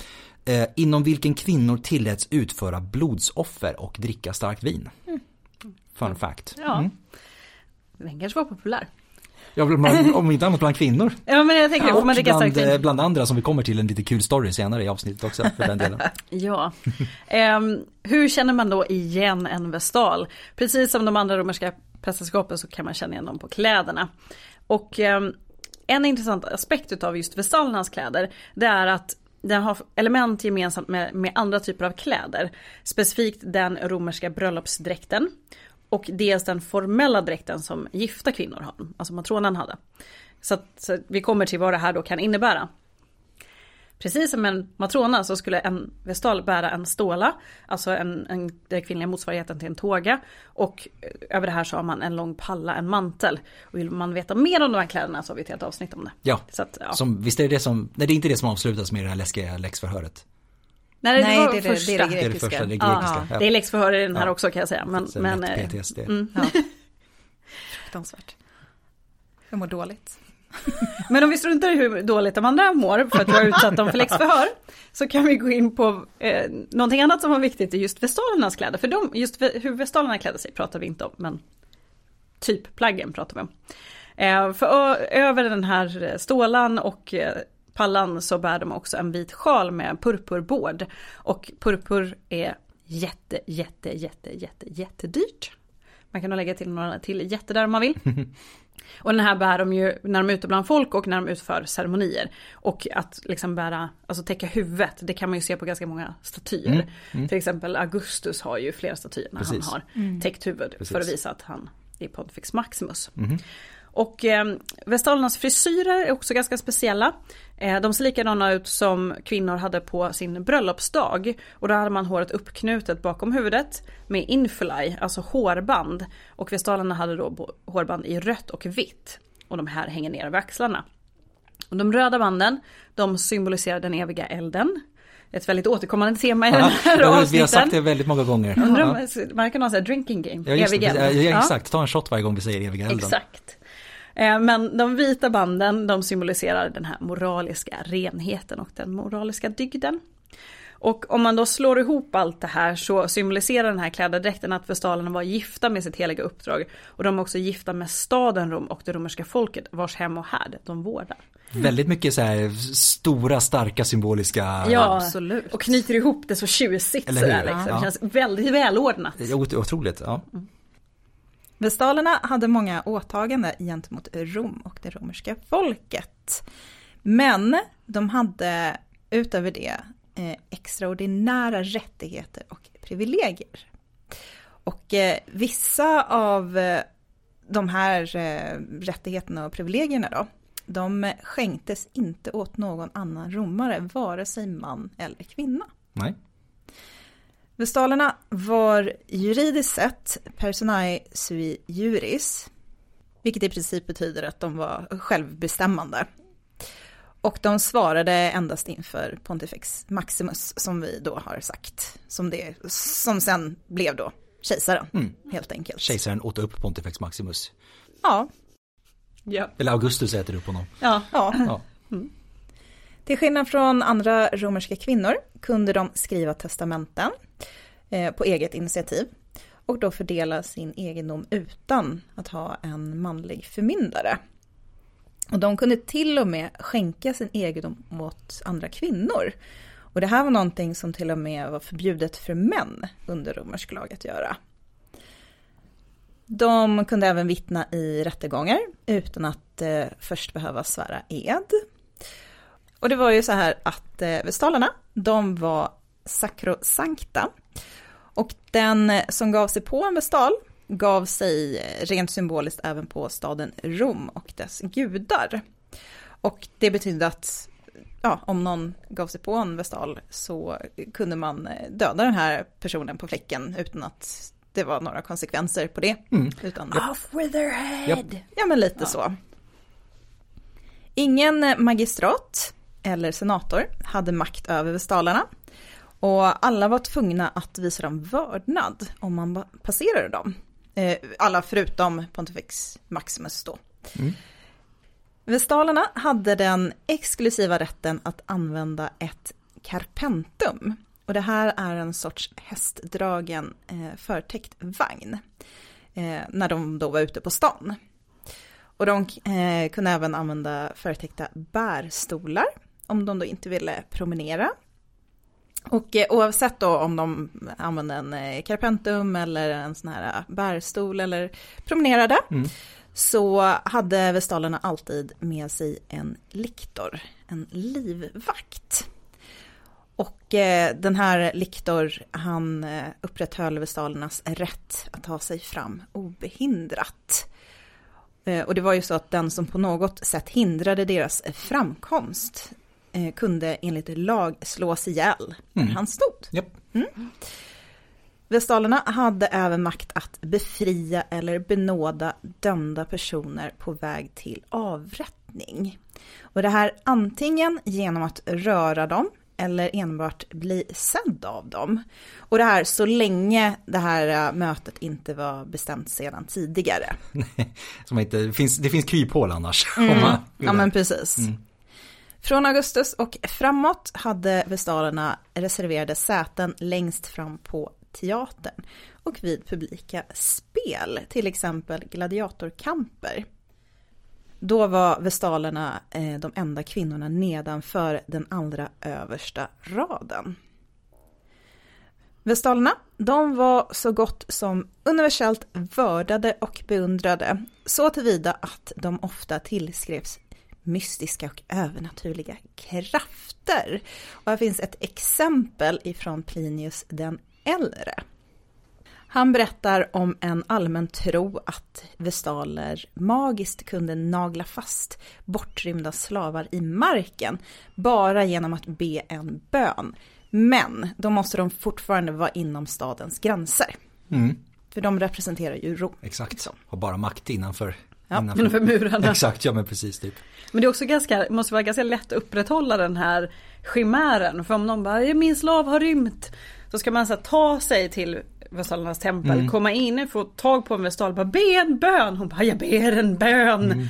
eh, inom vilken kvinnor tilläts utföra blodsoffer och dricka starkt vin. Fun fact. Ja. Mm. Den kanske var populär. Ja, bland- om inte annat bland kvinnor. Ja men jag tänker, får man dricka starkt bland, eh, bland andra som vi kommer till en lite kul story senare i avsnittet också för den delen. Ja. Ehm, hur känner man då igen en vestal? Precis som de andra romerska prästerskapen så kan man känna igen dem på kläderna. Och ehm, en intressant aspekt utav just vestalernas kläder det är att den har element gemensamt med, med andra typer av kläder. Specifikt den romerska bröllopsdräkten. Och dels den formella dräkten som gifta kvinnor har, alltså matronen hade. Så, att, så att vi kommer till vad det här då kan innebära. Precis som en matrona så skulle en vestal bära en ståla, alltså en, en, den kvinnliga motsvarigheten till en tåga. Och eh, över det här så har man en lång palla, en mantel. Och vill man veta mer om de här kläderna så har vi ett helt avsnitt om det. Ja, Så att, ja. som, visst är det det som, nej det är inte det som avslutas med det här läskiga läxförhöret. Nej, Nej, var det är det- det är första. det Det är det Grekiska. första, det Ja, grekiska. Ja, det är läxförhör i den här Ja. också kan jag säga. Men, Så men, lätt eh, PTSD. mm. Fruktansvärt. Jag mår dåligt. Men om vi struntar i hur dåligt de andra mår för att vi har utsatt dem för läxförhör. Så kan vi gå in på eh, någonting annat som var viktigt i just vestalernas kläder. För de, just hur vestalerna klädde sig pratar vi inte om. Men typ plaggen pratar vi om. Eh, för ö- över den här stålan och eh, pallan så bär de också en vit sjal med purpurbård. Och purpur är jätte, jätte, jätte, jätte, jättedyrt. Man kan nog lägga till några till jätte där om man vill. Och den här bär de ju när de är ute bland folk och när de utför ceremonier. Och att liksom bära, alltså täcka huvudet, det kan man ju se på ganska många statyer. Till exempel Augustus har ju flera statyer när Precis. han har täckt huvud Precis. för att visa att han är Pontifex Maximus. Och eh, vestalernas frisyrer är också ganska speciella. Eh, de ser likadana ut som kvinnor hade på sin bröllopsdag. Och då hade man håret uppknutet bakom huvudet med infly, alltså hårband. Och vestalerna hade då hårband i rött och vitt. Och de här hänger ner över axlarna. Och de röda banden, de symboliserar den eviga elden. Ett väldigt återkommande tema i den här ja, avsnitten. Vi har sagt det väldigt många gånger. Undrar om man kan ha en drinking game, ja, just, evig eld. Ja, exakt, ta en shot varje gång vi säger eviga elden. Exakt. Eh, men de vita banden de symboliserar den här moraliska renheten och den moraliska dygden. Och om man då slår ihop allt det här så symboliserar den här klädedräkten att vestalerna var gifta med sitt heliga uppdrag. Och de är också gifta med staden Rom och det romerska folket vars hem och härd de vårdar. Väldigt mycket så här stora starka symboliska. Ja, absolut. Och knyter ihop det så tjusigt sådär liksom. Ja. Det känns väldigt välordnat. Otroligt, ja. Mm. Vestalerna hade många åtaganden gentemot Rom och det romerska folket. Men de hade utöver det eh, extraordinära rättigheter och privilegier. Och eh, vissa av eh, de här eh, rättigheterna och privilegierna då, de skänktes inte åt någon annan romare, vare sig man eller kvinna. Nej. Vestalerna var juridiskt sett personae sui juris, vilket i princip betyder att de var självbestämmande. Och de svarade endast inför Pontifex Maximus, som vi då har sagt, som, det, som sen blev då kejsaren, mm. helt enkelt. Kejsaren åt upp Pontifex Maximus. Ja. ja. Eller Augustus äter upp honom. Ja. ja. ja. Mm. Till skillnad från andra romerska kvinnor kunde de skriva testamenten eh, på eget initiativ och då fördela sin egendom utan att ha en manlig förmyndare. Och de kunde till och med skänka sin egendom åt andra kvinnor. Och det här var någonting som till och med var förbjudet för män under romersk lag att göra. De kunde även vittna i rättegångar utan att eh, först behöva svära ed. Och det var ju så här att eh, vestalerna, de var sakrosankta. Och den som gav sig på en vestal gav sig eh, rent symboliskt även på staden Rom och dess gudar. Och det betydde att ja, om någon gav sig på en vestal så kunde man eh, döda den här personen på fläcken utan att det var några konsekvenser på det. Mm. Utan, Off with their head! Ja, men lite ja. så. Ingen magistrat eller senator hade makt över vestalarna. Och alla var tvungna att visa dem vördnad om man passerade dem. Eh, alla förutom Pontifex Maximus då. Mm. Vestalerna hade den exklusiva rätten att använda ett carpentum. Och det här är en sorts hästdragen eh, förtäckt vagn. Eh, när de då var ute på stan. Och de eh, kunde även använda förtäckta bärstolar om de då inte ville promenera. Och eh, oavsett då om de använde en eh, carpentum eller en sån här eh, bärstol eller promenerade mm. så hade vestalerna alltid med sig en liktor, en livvakt. Och eh, den här liktor, han eh, upprätthöll vestalernas rätt att ta sig fram obehindrat. Eh, och det var ju så att den som på något sätt hindrade deras framkomst eh, kunde enligt lag slås ihjäl där mm. han stod. Yep. Mm. Vestalerna hade även makt att befria eller benåda dömda personer på väg till avrättning. Och det här antingen genom att röra dem eller enbart bli sedd av dem. Och det här så länge det här äh, mötet inte var bestämt sedan tidigare. Som inte, det, finns, det finns kryphål annars. Mm. ja men precis. Mm. Från augustus och framåt hade vestalerna reserverade säten längst fram på teatern och vid publika spel, till exempel gladiatorkamper. Då var vestalerna eh, de enda kvinnorna nedanför den allra översta raden. Vestalerna, de var så gott som universellt vördade och beundrade, så tillvida att de ofta tillskrevs mystiska och övernaturliga krafter. Och här finns ett exempel ifrån Plinius den äldre. Han berättar om en allmän tro att vestaler magiskt kunde nagla fast bortrymda slavar i marken bara genom att be en bön. Men då måste de fortfarande vara inom stadens gränser. Mm. För de representerar ju Rom. Exakt, har bara makt innanför. Ja, Innanför murarna. Exakt, ja men precis typ. Men det är också ganska, måste vara ganska lätt att upprätthålla den här chimären. För om någon bara, min slav har rymt. Så ska man så här, ta sig till Vestalernas tempel, Mm. komma in, få tag på en vestal, bara be en bön. Hon bara, jag ber en bön. Mm.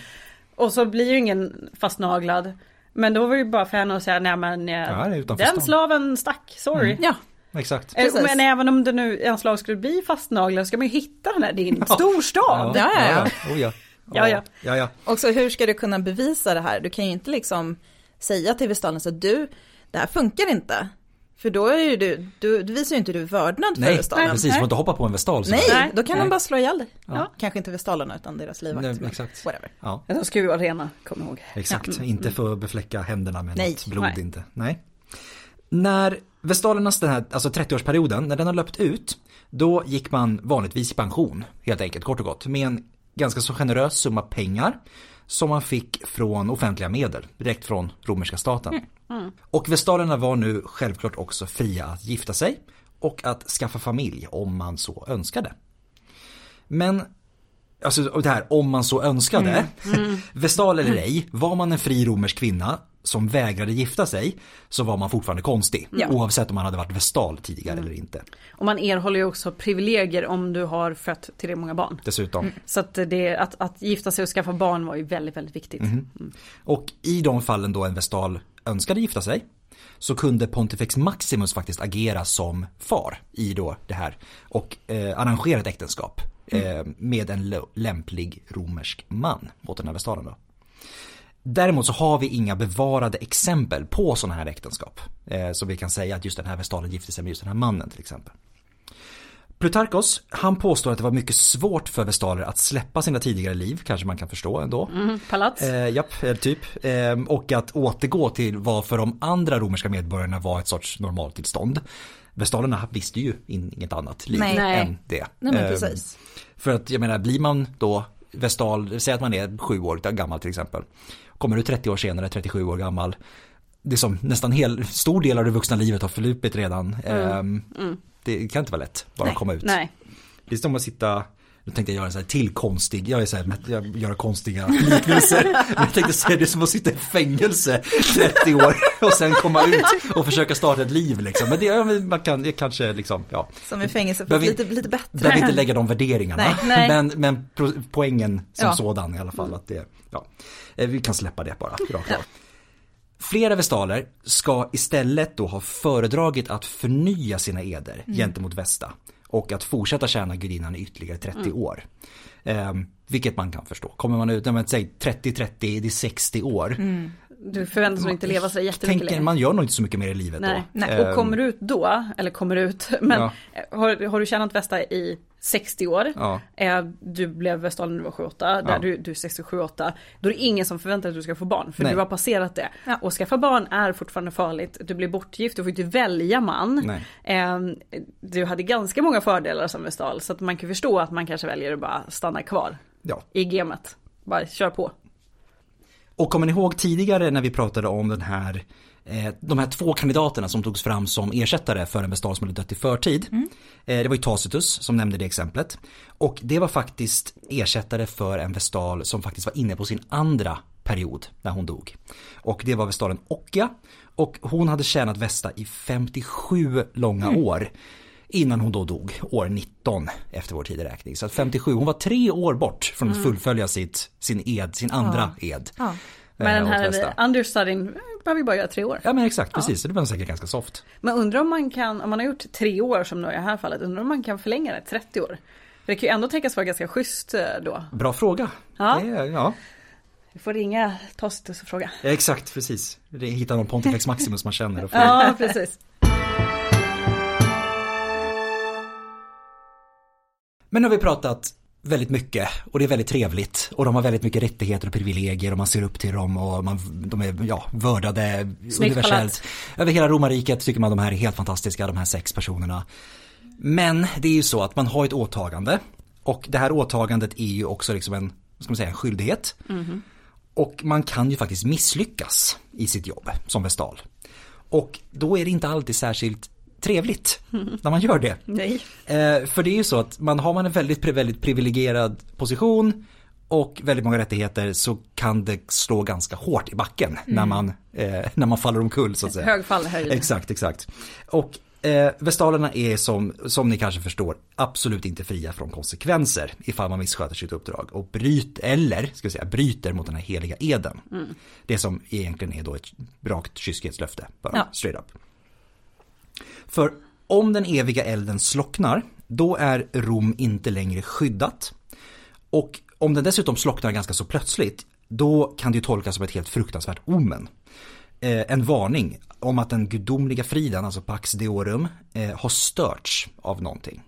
Och så blir ju ingen fastnaglad. Men då var det ju bara för henne att säga, nej men eh, Ja, utanför den stan." slaven stack, sorry. Ja, Exakt. Precis. Men även om det nu en slag skulle bli fastnaglad ska man ju hitta den här, det är en stor stad. Ja, ja, ja. ja. Oh, ja. Ja, ja. ja, ja. Och så hur ska du kunna bevisa det här? Du kan ju inte liksom säga till vestalen så att du, det här funkar inte. För då är ju du, du, du visar ju inte du vördnad för Nej, vestalen. precis. Du får inte hoppa på en vestal. Nej, Nej. då kan Nej. de bara slå ihjäl dig. Ja. Kanske inte vestalerna utan deras livvakt. Nej, exakt. Whatever. Ja, De ska ju vara rena, kom ihåg. exakt. Inte få befläcka händerna med Nej. något blod Nej. inte. Nej. När Vestalernas den här, alltså 30-årsperioden, när den har löpt ut, då gick man vanligtvis i pension, helt enkelt, kort och gott, med en ganska så generös summa pengar som man fick från offentliga medel, direkt från romerska staten. Och vestalerna var nu självklart också fria att gifta sig och att skaffa familj om man så önskade. Men, alltså det här om man så önskade, vestal eller ej, var man en fri romersk kvinna som vägrade gifta sig så var man fortfarande konstig. Ja. Oavsett om man hade varit vestal tidigare eller inte. Och man erhåller ju också privilegier om du har fött tillräckligt många barn. Dessutom. Så att, det, att, att gifta sig och skaffa barn var ju väldigt, väldigt viktigt. Och i de fallen då en vestal önskade gifta sig så kunde Pontifex Maximus faktiskt agera som far i då det här och eh, arrangera ett äktenskap eh, med en lämplig romersk man åt den här vestalen då. Däremot så har vi inga bevarade exempel på sådana här äktenskap. Eh, så vi kan säga att just den här vestalen gifte sig med just den här mannen till exempel. Plutarkos, han påstår att det var mycket svårt för vestaler att släppa sina tidigare liv, kanske man kan förstå ändå. Mm, palats. Eh, japp, eh, typ. Eh, och att återgå till vad för de andra romerska medborgarna var ett sorts normaltillstånd. Vestalerna visste ju inget annat liv Nej. Än det. Nej men Eh, precis. För att jag menar, blir man då vestal, säg att man är sju år gammal till exempel. Kommer du 30 år senare, 37 år gammal. Det är som nästan hel, stor del av det vuxna livet har förlupit redan. Ehm, Det kan inte vara lätt bara Nej. komma ut. Nej. Det är som att sitta, nu tänkte jag göra en sån här till konstig, jag är så här, jag gör konstiga liknelser. Men jag tänkte säga det är som att sitta i fängelse 30 år och sen komma ut och försöka starta ett liv liksom. Men det, ja, man kan, det kanske liksom, ja. Som i fängelse, fast lite, lite bättre. Behöver inte lägga de värderingarna. Nej, nej. Men, men poängen som Ja. sådan i alla fall att det, ja. Eh, Vi kan släppa det bara, rakt av. Flera vestaler ska istället då ha föredragit att förnya sina eder gentemot Vesta. Och att fortsätta tjäna gudinnan i ytterligare 30 år. Ehm, vilket man kan förstå. Kommer man ut, men, säg 30-30, det är 60 år. Du förväntas nog inte leva så jättemycket Tänker, man gör nog inte så mycket mer i livet Nej. då. Nej. Ehm, Och kommer du ut då, eller kommer ut, men Ja. har, har du tjänat Västa i 60 år, Ja. eh, du blev Vestalen när du var 7-8, där Ja. du, du är 67-8, då är det ingen som förväntar sig att du ska få barn, för Nej. du har passerat det. Ja. Och skaffa barn är fortfarande farligt, du blir bortgift, du får inte välja man. Nej. Eh, du hade ganska många fördelar som Vestal, så att man kan förstå att man kanske väljer att bara stanna kvar Ja. i gamet. Bara kör på. Och kommer ni ihåg tidigare när vi pratade om den här de här två kandidaterna som togs fram som ersättare för en vestal som hade dött i förtid. Eh, det var ju Tacitus som nämnde det exemplet. Och det var faktiskt ersättare för en vestal som faktiskt var inne på sin andra period när hon dog. Och det var vestalen Occhia. Och hon hade tjänat Vesta i 57 långa år. Innan hon då dog, år 19 efter vår tideräkning. Så att 57, hon var tre år bort från att fullfölja sitt, sin ed, sin andra ed. Ja. Men eh, den åt här eh, behöver ju bara göra tre år. Ja men exakt, precis. Så det var säkert ganska soft. Men undrar om man kan, om man har gjort tre år som nu i det här fallet, undrar om man kan förlänga det 30 år? För det kan ju ändå tänkas vara ganska schysst eh, då. Bra fråga. Ja. Det, ja. Vi får ringa Tacitus och fråga. Ja, exakt, precis. Hitta någon Pontifex Maximus man känner och. Ja, precis. Men nu har vi pratat väldigt mycket och det är väldigt trevligt och de har väldigt mycket rättigheter och privilegier och man ser upp till dem och man, de är ja, vördade universellt. Över hela romarriket tycker man de här är helt fantastiska, de här sex personerna. Men det är ju så att man har ett åtagande och det här åtagandet är ju också liksom en, ska man säga, en skyldighet. Och man kan ju faktiskt misslyckas i sitt jobb som vestal. Och då är det inte alltid särskilt trevligt när man gör det. Nej. Eh, för det är ju så att man har man en väldigt, väldigt privilegierad position och väldigt många rättigheter så kan det slå ganska hårt i backen när, man, eh, när man faller omkull så att säga. Hög fallhöjd. Exakt, exakt. Och eh, vestalerna är som, som ni kanske förstår absolut inte fria från konsekvenser ifall man missköter sitt uppdrag och bryter, eller ska vi säga, bryter mot den här heliga eden. Det som egentligen är då ett rakt kyskhetslöfte, bara Ja. straight up. För om den eviga elden slocknar, då är Rom inte längre skyddat. Och om den dessutom slocknar ganska så plötsligt, då kan det ju tolkas som ett helt fruktansvärt omen. Eh, en varning om att den gudomliga friden, alltså Pax Deorum, eh, har störts av någonting.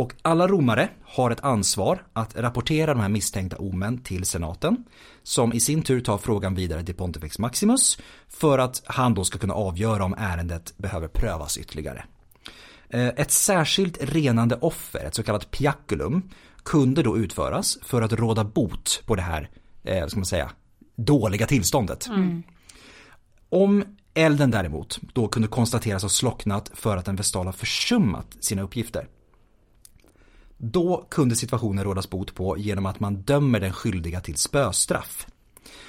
Och alla romare har ett ansvar att rapportera de här misstänkta omen till senaten. Som i sin tur tar frågan vidare till Pontifex Maximus för att han då ska kunna avgöra om ärendet behöver prövas ytterligare. Eh, Ett särskilt renande offer, ett så kallat piaculum, kunde då utföras för att råda bot på det här, eh, ska man säga, dåliga tillståndet. Om elden däremot då kunde konstateras ha slocknat för att en vestal har försummat sina uppgifter. Då kunde situationen rådas bot på genom att man dömer den skyldiga till spöstraff.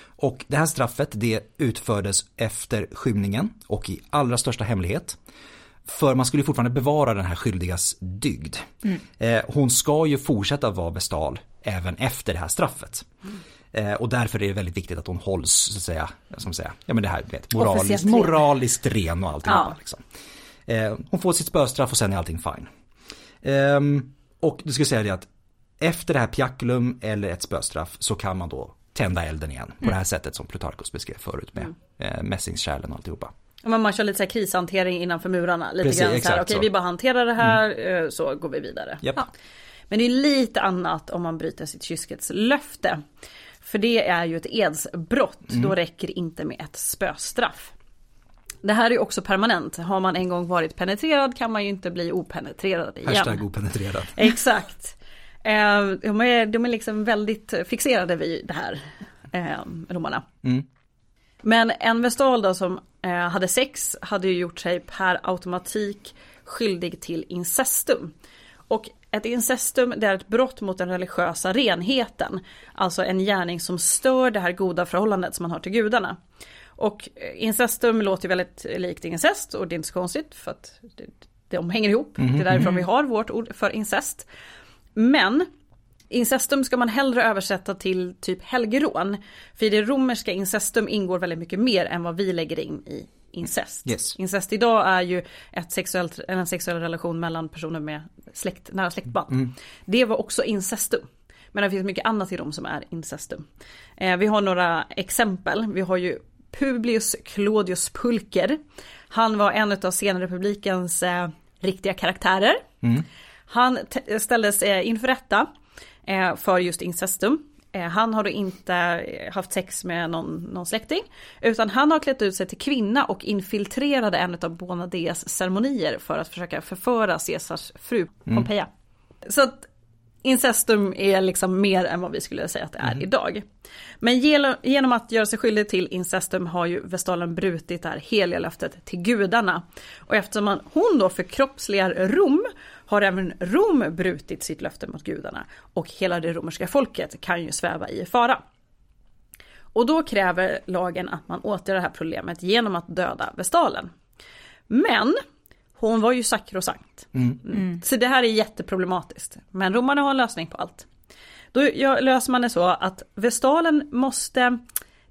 Och det här straffet det utfördes efter skymningen och i allra största hemlighet. För man skulle fortfarande bevara den här skyldigas dygd. Eh, hon ska ju fortsätta vara vestal även efter det här straffet. Eh, och därför är det väldigt viktigt att hon hålls, så att säga, som säga, ja men det här, vet, moraliskt, moraliskt ren och allting. Ja. Liksom. Eh, hon får sitt spöstraff och sen är allting fine. Och du ska säga det att efter det här piaculum eller ett spöstraff så kan man då tända elden igen på det här sättet som Plutarchus beskrev förut med eh, mässingskärlen och alltihopa. Men man kör lite så här krishantering innanför murarna. Lite Precis, grann så här, okej vi bara hanterar det här eh, så går vi vidare. Japp. Ja. Men det är lite annat om man bryter sitt kyskhetslöfte. För det är ju ett edsbrott, då räcker det inte med ett spöstraff. Det här är ju också permanent. Har man en gång varit penetrerad kan man ju inte bli openetrerad igen. Hashtag openetrerad. Exakt. Eh, de, är, de är liksom väldigt fixerade vid det här, eh, romarna. Mm. Men en vestal då som eh, hade sex hade ju gjort sig per automatik skyldig till incestum. Och ett incestum det är ett brott mot den religiösa renheten. Alltså en gärning som stör det här goda förhållandet som man har till gudarna. Och incestum låter väldigt likt incest och det är inte så konstigt för att det, de hänger ihop. Det är därifrån vi har vårt ord för incest. Men incestum ska man hellre översätta till typ helgerån. För i det romerska incestum ingår väldigt mycket mer än vad vi lägger in i incest. Yes. Incest idag är ju ett sexuellt, en sexuell relation mellan personer med släkt, nära släktband. Det var också incestum. Men det finns mycket annat i Rom som är incestum. Eh, vi har några exempel. Vi har ju Publius Claudius Pulcher. Han var en av senrepublikens eh, riktiga karaktärer. Han t- ställdes eh, inför rätta eh, för just incestum. Eh, han har då inte eh, haft sex med någon, någon släkting. Utan han har klätt ut sig till kvinna och infiltrerade en av Bonadeas ceremonier för att försöka förföra Caesars fru Pompeia. Så att incestum är liksom mer än vad vi skulle säga att det är idag. Men genom att göra sig skyldig till incestum har ju Vestalen brutit det här heliga löftet till gudarna. Och eftersom man, hon då förkroppsligar Rom har även Rom brutit sitt löfte mot gudarna. Och hela det romerska folket kan ju sväva i fara. Och då kräver lagen att man åtgärdar det här problemet genom att döda Vestalen. Men hon var ju sakrosankt. Mm. Så det här är jätteproblematiskt. Men romarna har en lösning på allt. Då löser man det så att Vestalen måste,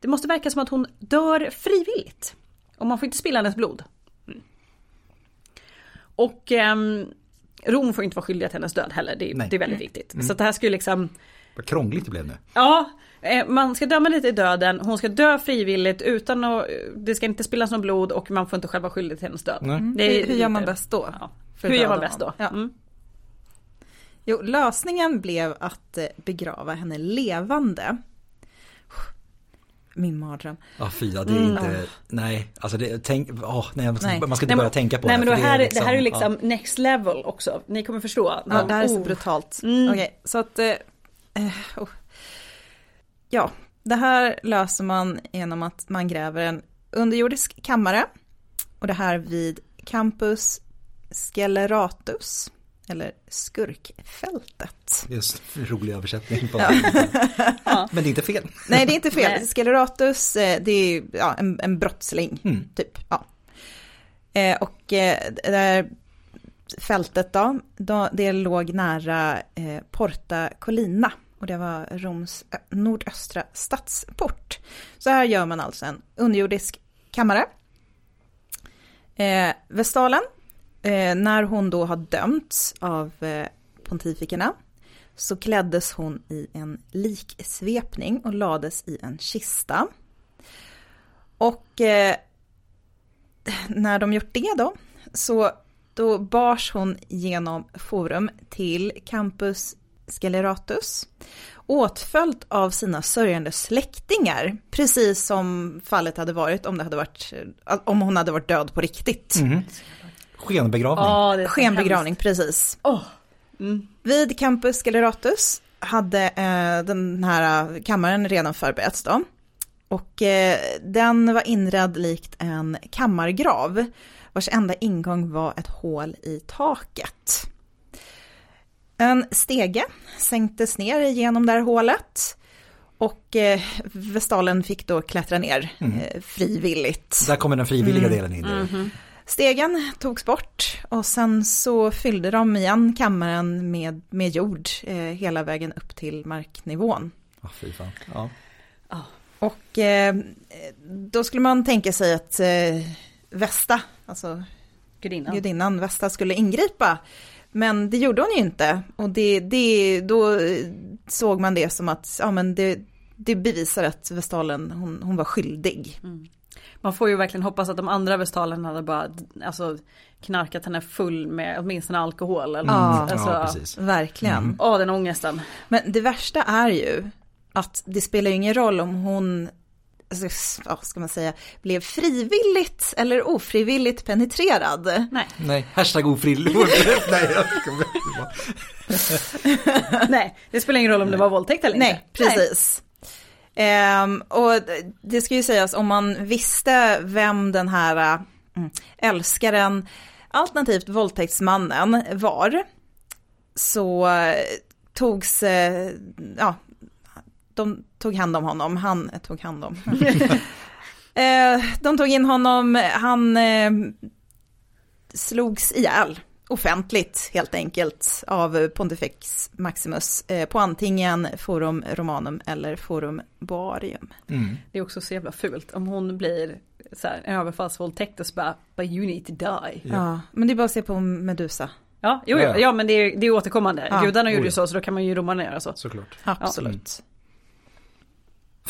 det måste verka som att hon dör frivilligt. Och man får inte spilla hennes blod. Mm. Och ehm, Rom får inte vara skyldiga till hennes död heller, det, det är väldigt viktigt. Så att det här skulle liksom Vad krångligt det blev nu. Ja, eh, man ska döma lite i döden, hon ska dö frivilligt utan att, det ska inte spillas någon blod och man får inte själv vara skyldig till hennes död. Nej. Det är Hur, hur gör man bäst då? Ja. Hur gör man bäst då? Ja. Mm. Jo, lösningen blev att eh, begrava henne levande. min mardröm. Ja fy, ja, det är Mm. inte, nej, alltså det, tänk, åh, nej, man ska, Nej. man ska inte Nej, men- börja tänka på Nej det. men då här, är det här är ja. liksom next level också. Ni kommer förstå. Ja, det här är så Oh. brutalt. Mm. Okej, så att... Eh, eh, oh. Ja, det här löser man genom att man gräver en underjordisk kammare. Och det här vid Campus Sceleratus, eller Skurkfältet. Just rolig översättning. På Ja. Men det är inte fel. Nej, det är inte fel. Nej. Sceleratus, eh, det är ja, en, en brottsling, Mm. typ. Ja. Eh, och eh, det där fältet då, då, det låg nära eh, Porta Collina. Och det var Roms äh, nordöstra stadsport. Så här gör man alltså en underjordisk kammare. Eh, Vestalen, eh, när hon då har dömts av eh, pontifikerna så kläddes hon i en liksvepning och lades i en kista. Och eh, när de gjort det då, så då bars hon genom forum till Campus Sceleratus, åtföljt av sina sörjande släktingar, precis som fallet hade varit om, det hade varit, om hon hade varit död på riktigt. Mm. Skenbegravning. Ja, det är så Skenbegravning, precis. Åh. Mm. Vid Campus Sceleratus hade eh, den här kammaren redan förberetts då. Och eh, den var inredd likt en kammargrav, vars enda ingång var ett hål i taket. En stege sänktes ner genom det här hålet och eh, Vestalen fick då klättra ner eh, frivilligt. Där kommer den frivilliga Mm. delen in. Mhm. Stegen togs bort och sen så fyllde de igen kammaren med, med jord eh, hela vägen upp till marknivån. Ja, fy fan. Ja. Och eh, då skulle man tänka sig att eh, Vesta, alltså Gudinnan. gudinnan Vesta skulle ingripa. Men det gjorde hon ju inte. Och det, det, då såg man det som att ja, men det, det bevisar att Vestalen, hon, hon var skyldig. Man får ju verkligen hoppas att de andra vestalerna hade bara alltså, knarkat henne full med åtminstone alkohol. Eller något. alltså, ja, precis. Verkligen. Mm. Åh, den ångesten. Men det värsta är ju att det spelar ju ingen roll om hon, vad ska man säga, blev frivilligt eller ofrivilligt penetrerad. Nej, Nej, hashtag ofrivillig. Nej, nej, det spelar ingen roll om det var våldtäkt eller Nej, inte. precis. Ehm, och det ska ju sägas, om man visste vem den här mm, älskaren, alternativt våldtäktsmannen var, så eh, togs, eh, ja, de tog hand om honom, han tog hand om. Eh, de tog in honom, han eh, slogs ihjäl offentligt helt enkelt av Pontifex Maximus eh, på antingen Forum Romanum eller Forum Boarium. Mm. Det är också så jävla fult om hon blir så här, en överfallsvåldtäkt och så bara, but you need to die. Ja. men det är bara att se på Medusa. Ja, jo, jo, Ja. ja men det är, det är återkommande. Ja. Gudarna gjorde Oh, ju ja. så, så då kan man ju romarna göra så. Såklart. Absolut.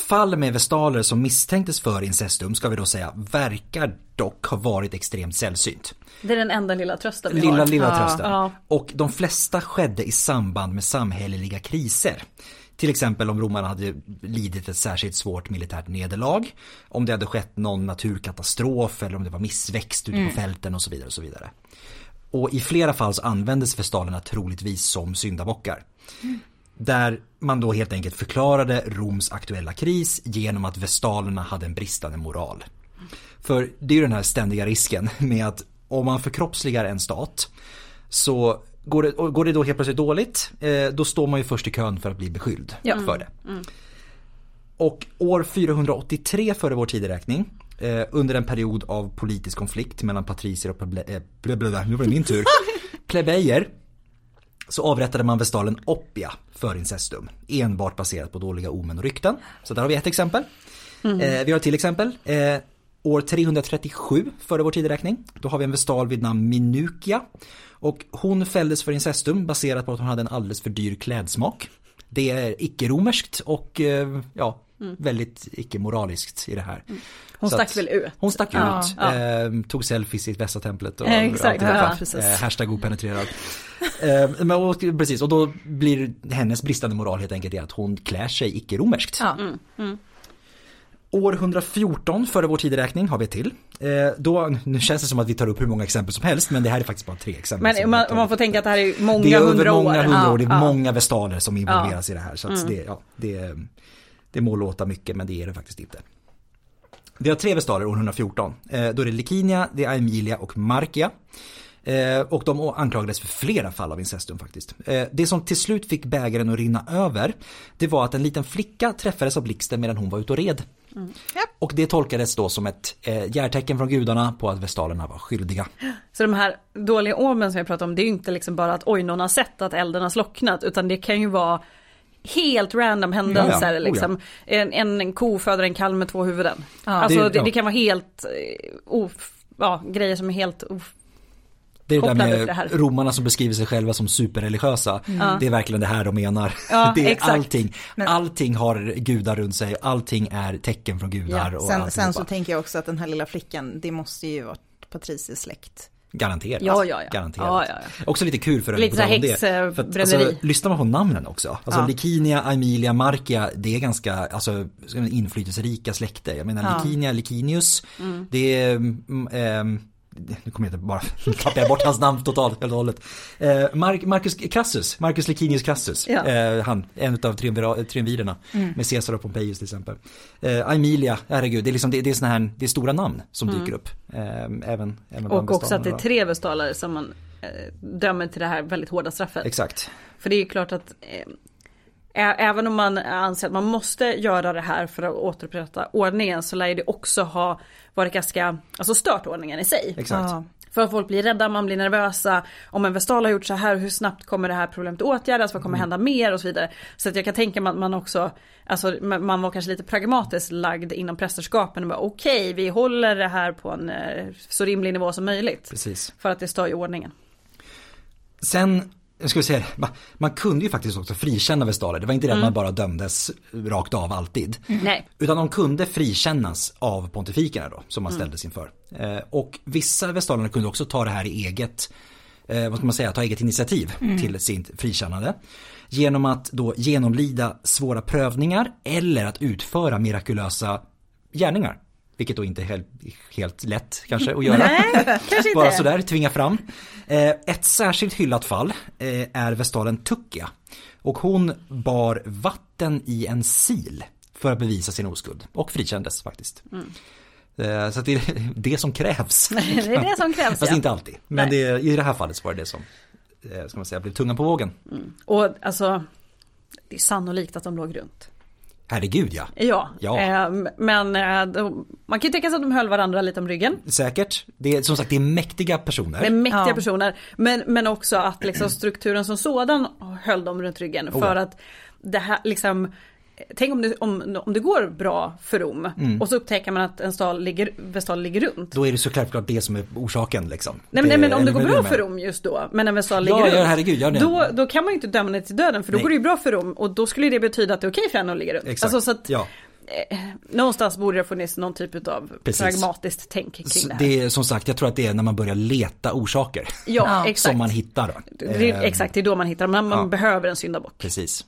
Fall med vestaler som misstänktes för incestum ska vi då säga verkar dock ha varit extremt sällsynt. Det är den enda lilla trösten vi Lilla, har. lilla Ja. trösten. Ja. Och de flesta skedde i samband med samhälleliga kriser. Till exempel om romarna hade lidit ett särskilt svårt militärt nederlag. Om det hade skett någon naturkatastrof eller om det var missväxt ute på fälten och så vidare. Och så vidare. Och i flera fall så användes vestalerna troligtvis som syndabockar. Där man då helt enkelt förklarade Roms aktuella kris genom att vestalerna hade en bristande moral. För det är ju den här ständiga risken med att om man förkroppsligar en stat så går det, går det då helt plötsligt dåligt, eh, då står man ju först i kön för att bli beskylld Ja. för det. Och år 483 före vår tideräkning, eh, under en period av politisk konflikt mellan patricier och pleble, eh, nu var det min tur, plebejer, så avrättade man vestalen Oppia för incestum. Enbart baserat på dåliga omen och rykten. Så där har vi ett exempel. Eh, vi har ett till exempel. Eh, år 337 före vår tideräkning. Då har vi en vestal vid namn Minukia. Och hon fälldes för incestum baserat på att hon hade en alldeles för dyr klädsmak. Det är icke-romerskt och eh, ja, väldigt icke-moraliskt i det här. Hon Så stack att- väl ut. Hon stack Ja, ut, ja. Eh, tog selfies i Väsatemplet och Eh, exakt, ja. Eh, hashtag openetrerad. eh, men, och, precis, och då blir hennes bristande moral helt enkelt det att hon klär sig icke-romerskt. Ja. År 114 före vår tideräkning har vi ett till. Eh, då, nu känns det som att vi tar upp hur många exempel som helst men det här är faktiskt bara tre exempel. Men man, man får tänka att det här är många det är över hundra år. många hundra år, det är Ja, ja. många vestaler som involveras i det här. Så att det, ja, det, det må låta mycket men det är det faktiskt inte. Vi har tre vestaler år 114. Eh, då är det Likinia, det är Aemilia och Markia. Eh, och de anklagades för flera fall av incestum faktiskt. Eh, det som till slut fick bägaren att rinna över, det var att en liten flicka träffades av blixten medan hon var ute och red. Ja. Och det tolkades då som ett järtecken från gudarna på att vestalerna var skyldiga. Så de här dåliga omen som jag pratar om, det är ju inte liksom bara att oj någon har sett att elden har slocknat, utan det kan ju vara helt random händelser. Ja, ja. Oh, liksom. en, en ko föder en kalv med två huvuden. Ja. Alltså Det- det, ja. det kan vara helt, of, ja, grejer som är helt of, Det är det där med det romarna som beskriver sig själva som superreligiösa. Det är verkligen det här de menar. Ja, det är exakt. allting. Men- Allting har gudar runt sig, allting är tecken från gudar. Ja, och Sen, sen alltihopa. så tänker jag också att den här lilla flickan, det måste ju vara patricisk släkt. Garanterat. Ja, ja, ja. Garanterat. Ja, ja, ja. Också lite kul för Lite så här det. För att, alltså, lyssnar man på namnen också. Alltså Ja. Likinia, Aemilia, Markia, det är ganska alltså, inflytelserika släkter. Jag menar. Likinia, Likinius, Mm. det är ehm, nu kommer jag inte bara, tappar jag bort hans namn totalt helt och hållet. Eh, Marcus Crassus, Marcus Licinius Crassus, Ja. Mm. eh, han, en av triumvirerna med Caesar och Pompejus till exempel. Eh, Aemilia, herregud, det är liksom, det, det är såna här, det är stora namn som dyker upp. Eh, även, även Mm. och också att det är tre vestaler som man eh, dömer till det här väldigt hårda straffet. Exakt. För det är ju klart att eh, även om man anser att man måste göra det här för att återupprätta ordningen så lär det också ha varit ganska, alltså stört ordningen i sig. Exakt. Ja. För att folk blir rädda, man blir nervösa. Om en vestal har gjort så här, hur snabbt kommer det här problemet åtgärdas? Vad kommer Mm. hända mer och så vidare. Så att jag kan tänka mig att man också, alltså man var kanske lite pragmatiskt lagd inom prästerskapen och bara okej, vi håller det här på en eh, så rimlig nivå som möjligt. Precis. För att det stör ju ordningen. Sen, jag skulle säga, man, man kunde ju faktiskt också frikänna vestaler. Det var inte det att man bara dömdes rakt av alltid. Nej. Utan de kunde frikännas av pontifikerna då, som man ställdes inför. Eh, och vissa vestalerna kunde också ta det här i eget, eh, vad ska man säga, ta eget initiativ till sitt frikännande. Genom att då genomlida svåra prövningar eller att utföra mirakulösa gärningar. Vilket då inte är helt, helt lätt kanske att göra. Nej. Bara sådär, tvinga fram. Eh, ett särskilt hyllat fall eh, är vestalen Tukkia. Och hon bar vatten i en sil för att bevisa sin oskuld. Och frikändes faktiskt. Eh, så det är det som krävs. det är det som krävs Fast ja. inte alltid. Men det, i det här fallet så var det det som, ska man säga, blev tungan på vågen. Och alltså, det är sannolikt att de låg runt. Herregud ja. Ja, Ja. Eh, men eh, man kan ju tänka sig att de höll varandra lite om ryggen. Säkert. Det är som sagt det är mäktiga personer. Det är mäktiga Ja. personer. Men, men också att liksom strukturen som sådan höll dem runt ryggen. Oh, För att det här liksom Tänk om det, om, om det går bra för Rom och så upptäcker man att en stad ligger, vestal ligger runt. Då är det så självklart det som är orsaken liksom. Nej men, nej, men om det går bra för? Rom just då, men en vestal Ja, ligger ja, runt. herregud, ja, då, då kan man ju inte döma henne till döden för då Nej. går det ju bra för Rom och då skulle det betyda att det är okej för henne att ligga runt. Exakt. Alltså, så att, ja. eh, någonstans borde det funnits någon typ av Precis. pragmatiskt tänk kring det här. det är som sagt, jag tror att det är när man börjar leta orsaker. ja, Ja, exakt. Som man hittar då. Det är, exakt, det är då man hittar dem. Man, man ja. behöver en syndabock. Precis.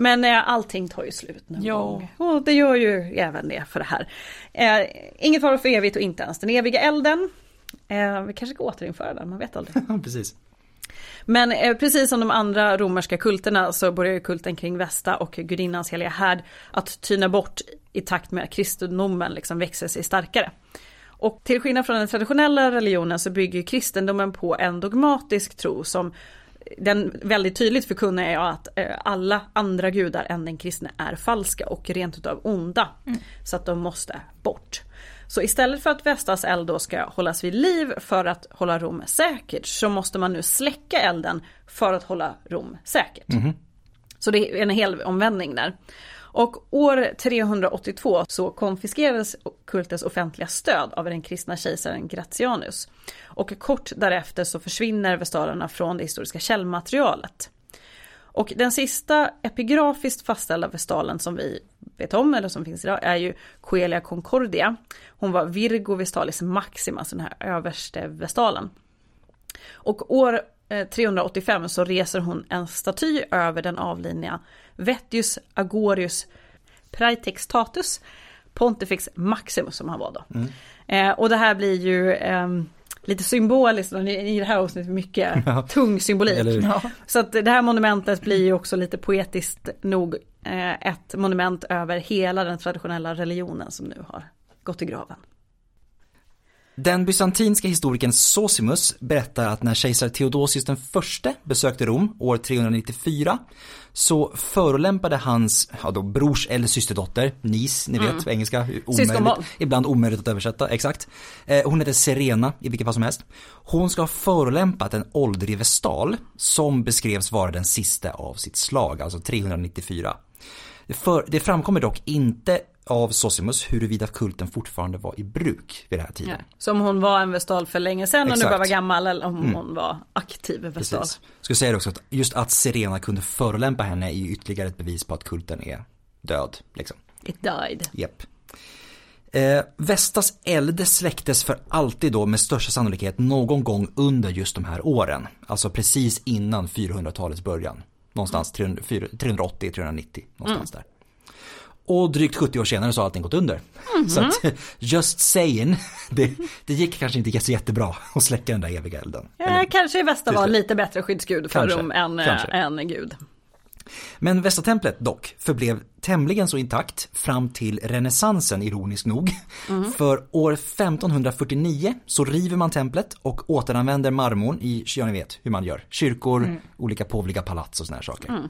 Men eh, allting tar ju slut någon Ja. gång. Och det gör ju även det för det här. Eh, inget var för evigt och inte ens den eviga elden. Eh, vi kanske ska återinföra den, man vet aldrig. Precis. Men eh, precis som de andra romerska kulterna så börjar ju kulten kring Vesta och gudinnans heliga härd att tyna bort i takt med att kristendomen liksom växer sig starkare. Och till skillnad från den traditionella religionen så bygger kristendomen på en dogmatisk tro som den väldigt tydligt förkunnar är att eh, alla andra gudar än den kristne är falska och rent utav onda. Så att de måste bort. Så istället för att Vestas eld då ska hållas vid liv för att hålla Rom säkert så måste man nu släcka elden för att hålla Rom säkert. Så det är en hel omvändning där. Och år 382 så konfiskerades kultens offentliga stöd av den kristna kejsaren Gratianus. Och kort därefter så försvinner vestalerna från det historiska källmaterialet. Och den sista epigrafiskt fastställda vestalen som vi vet om, eller som finns idag, är ju Coelia Concordia. Hon var Virgo Vestalis Maxima, så den här överste vestalen. Och år eh, 385 så reser hon en staty över den avlidna Vettius Agorius Praetextatus Pontifex Maximus som han var då. Mm. Eh, och det här blir ju ehm, lite symboliskt i i det här avsnittet mycket Ja. tung symbolik. Ja. Så att det här monumentet blir ju också lite poetiskt nog eh, ett monument över hela den traditionella religionen som nu har gått i graven. Den bysantinska historikern Sosimus berättar att när kejsar Theodosius den förste besökte Rom år 394 så förolämpade hans ja då, brors eller systerdotter, Nis, ni vet, engelska, omöjligt, Syskonbarn. ibland omöjligt att översätta, exakt. Eh, hon heter Serena i vilket fall som helst. Hon ska ha förolämpat en åldrig vestal som beskrevs vara den sista av sitt slag, alltså 394. Det, för, det framkommer dock inte av Sosimus huruvida kulten fortfarande var i bruk vid den här tiden. Ja. Så om hon var en vestal för länge sedan och nu Exakt. Mm. bara var gammal eller om hon var aktiv vestal. Precis. Ska säga också att just att Serena kunde förolämpa henne är ju ytterligare ett bevis på att kulten är död. Liksom. It died. Japp. Eh, Vestas eld släcktes för alltid då med största sannolikhet någon gång under just de här åren. Alltså precis innan 400-talets början. Någonstans 380-390, någonstans där. Och drygt 70 år senare så har allting gått under. Så att, just saying, det, det gick kanske inte så jättebra att släcka den där eviga elden. Ja, kanske Västa till var slut. lite bättre skyddsgud för Kanske, Rom än, kanske. äh, än Gud. Men Västatemplet dock förblev tämligen så intakt fram till renässansen ironiskt nog. För år 1549 så river man templet och återanvänder marmorn i, ja ni vet hur man gör, kyrkor, olika påvliga palats och såna här saker.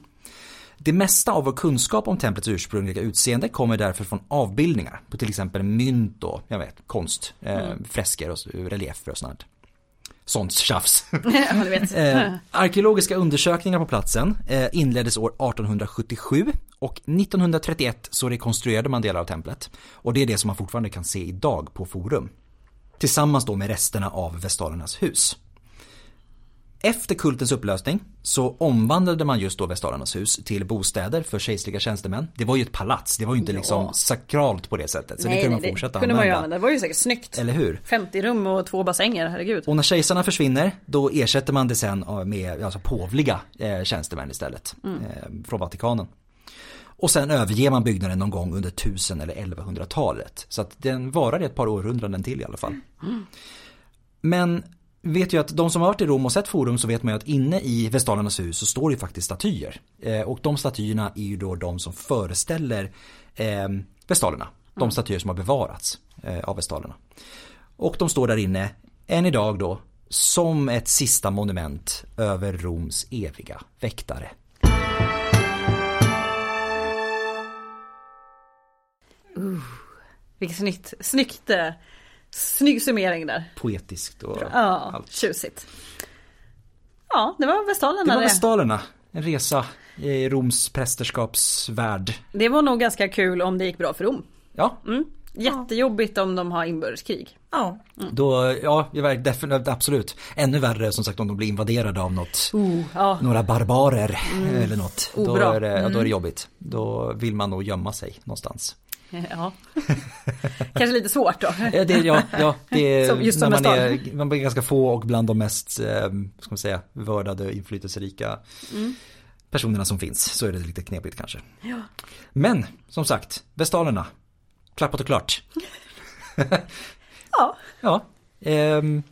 Det mesta av vår kunskap om templets ursprungliga utseende kommer därför från avbildningar på till exempel mynt och, jag vet, konst, eh, fresker och reliefer och sånt. Sånt tjafs. Eh, arkeologiska undersökningar på platsen eh, inleddes år 1877 och 1931 så rekonstruerade man delar av templet. Och det är det som man fortfarande kan se idag på Forum. Tillsammans då med resterna av Vestalernas hus. Efter kultens upplösning så omvandlade man just då Vestalernas hus till bostäder för kejserliga tjänstemän. Det var ju ett palats, det var ju inte liksom Ja. sakralt på det sättet. Så det nej, kunde man fortsätta det kunde man ju använda. använda. Det var ju säkert snyggt. Eller hur? 50 rum och två bassänger, herregud. Och när kejsarna försvinner då ersätter man det sen med alltså, påvliga eh, tjänstemän istället. Mm. Eh, från Vatikanen. Och sen överger man byggnaden någon gång under 1000 eller 1100-talet. Så att den varar ett par århundraden till i alla fall. Mm. Men vet ju att de som har varit i Rom och sett Forum så vet man ju att inne i Vestalernas hus så står det faktiskt statyer. Eh, och de statyerna är ju då de som föreställer eh, Vestalerna. De statyer som har bevarats eh, av Vestalerna. Och de står där inne än idag då som ett sista monument över Roms eviga väktare. Vilket snyggt, snyggt, eh, snygg summering där. Poetiskt och Ja, allt. tjusigt. Ja, det var Vestalen. Det var. Vestalerna. En resa i Roms prästerskapsvärld. det var nog ganska kul om det gick bra för Rom. Ja, Mm. Jättejobbigt om de har inböreskrig. Ja, då, ja, definitivt, absolut. Ännu värre som sagt om de blir invaderade av något, Oh, ja. några barbarer eller något. Då är, det, då är det jobbigt. Då vill man nog gömma sig någonstans. ja. Kanske lite svårt då. Ja, det, ja, ja, det är Som- just när som man är, man är ganska få och bland de mest, eh, ska man säga, vördade, inflytelserika personerna som finns så är det lite knepigt kanske. Ja. Men som sagt, Vestalerna, klappat och klart. Ja. Ja, ehm,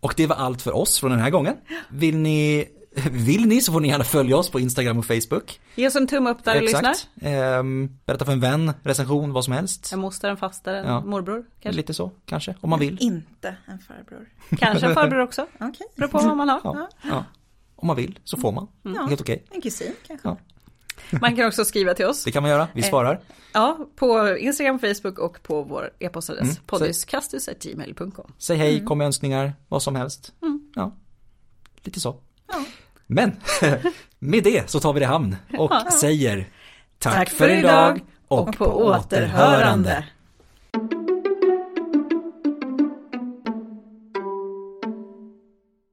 och det var allt för oss från den här gången. Vill ni, vill ni så får ni gärna följa oss på Instagram och Facebook. Ge oss en tumme upp där du lyssnar. Exakt. Ehm, berätta för en vän, recension, vad som helst. En moster, en faster, en Ja. morbror. Kanske, Lite så, kanske, om man vill. inte en farbror. kanske en farbror också. Okej. Beror på vad man har. Ja, ja. Om man vill så får man. Ja. Helt okej. En kusin kanske. Ja. Man kan också skriva till oss. Det kan man göra, vi svarar. Ja, på Instagram, Facebook och på vår e-postadress. Mm, poddyskastus.gmail.com. Säg hej, kom med önskningar, vad som helst. Ja, lite så. Ja. Men med det så tar vi det hamn och säger tack, Tack för idag idag och, på återhörande.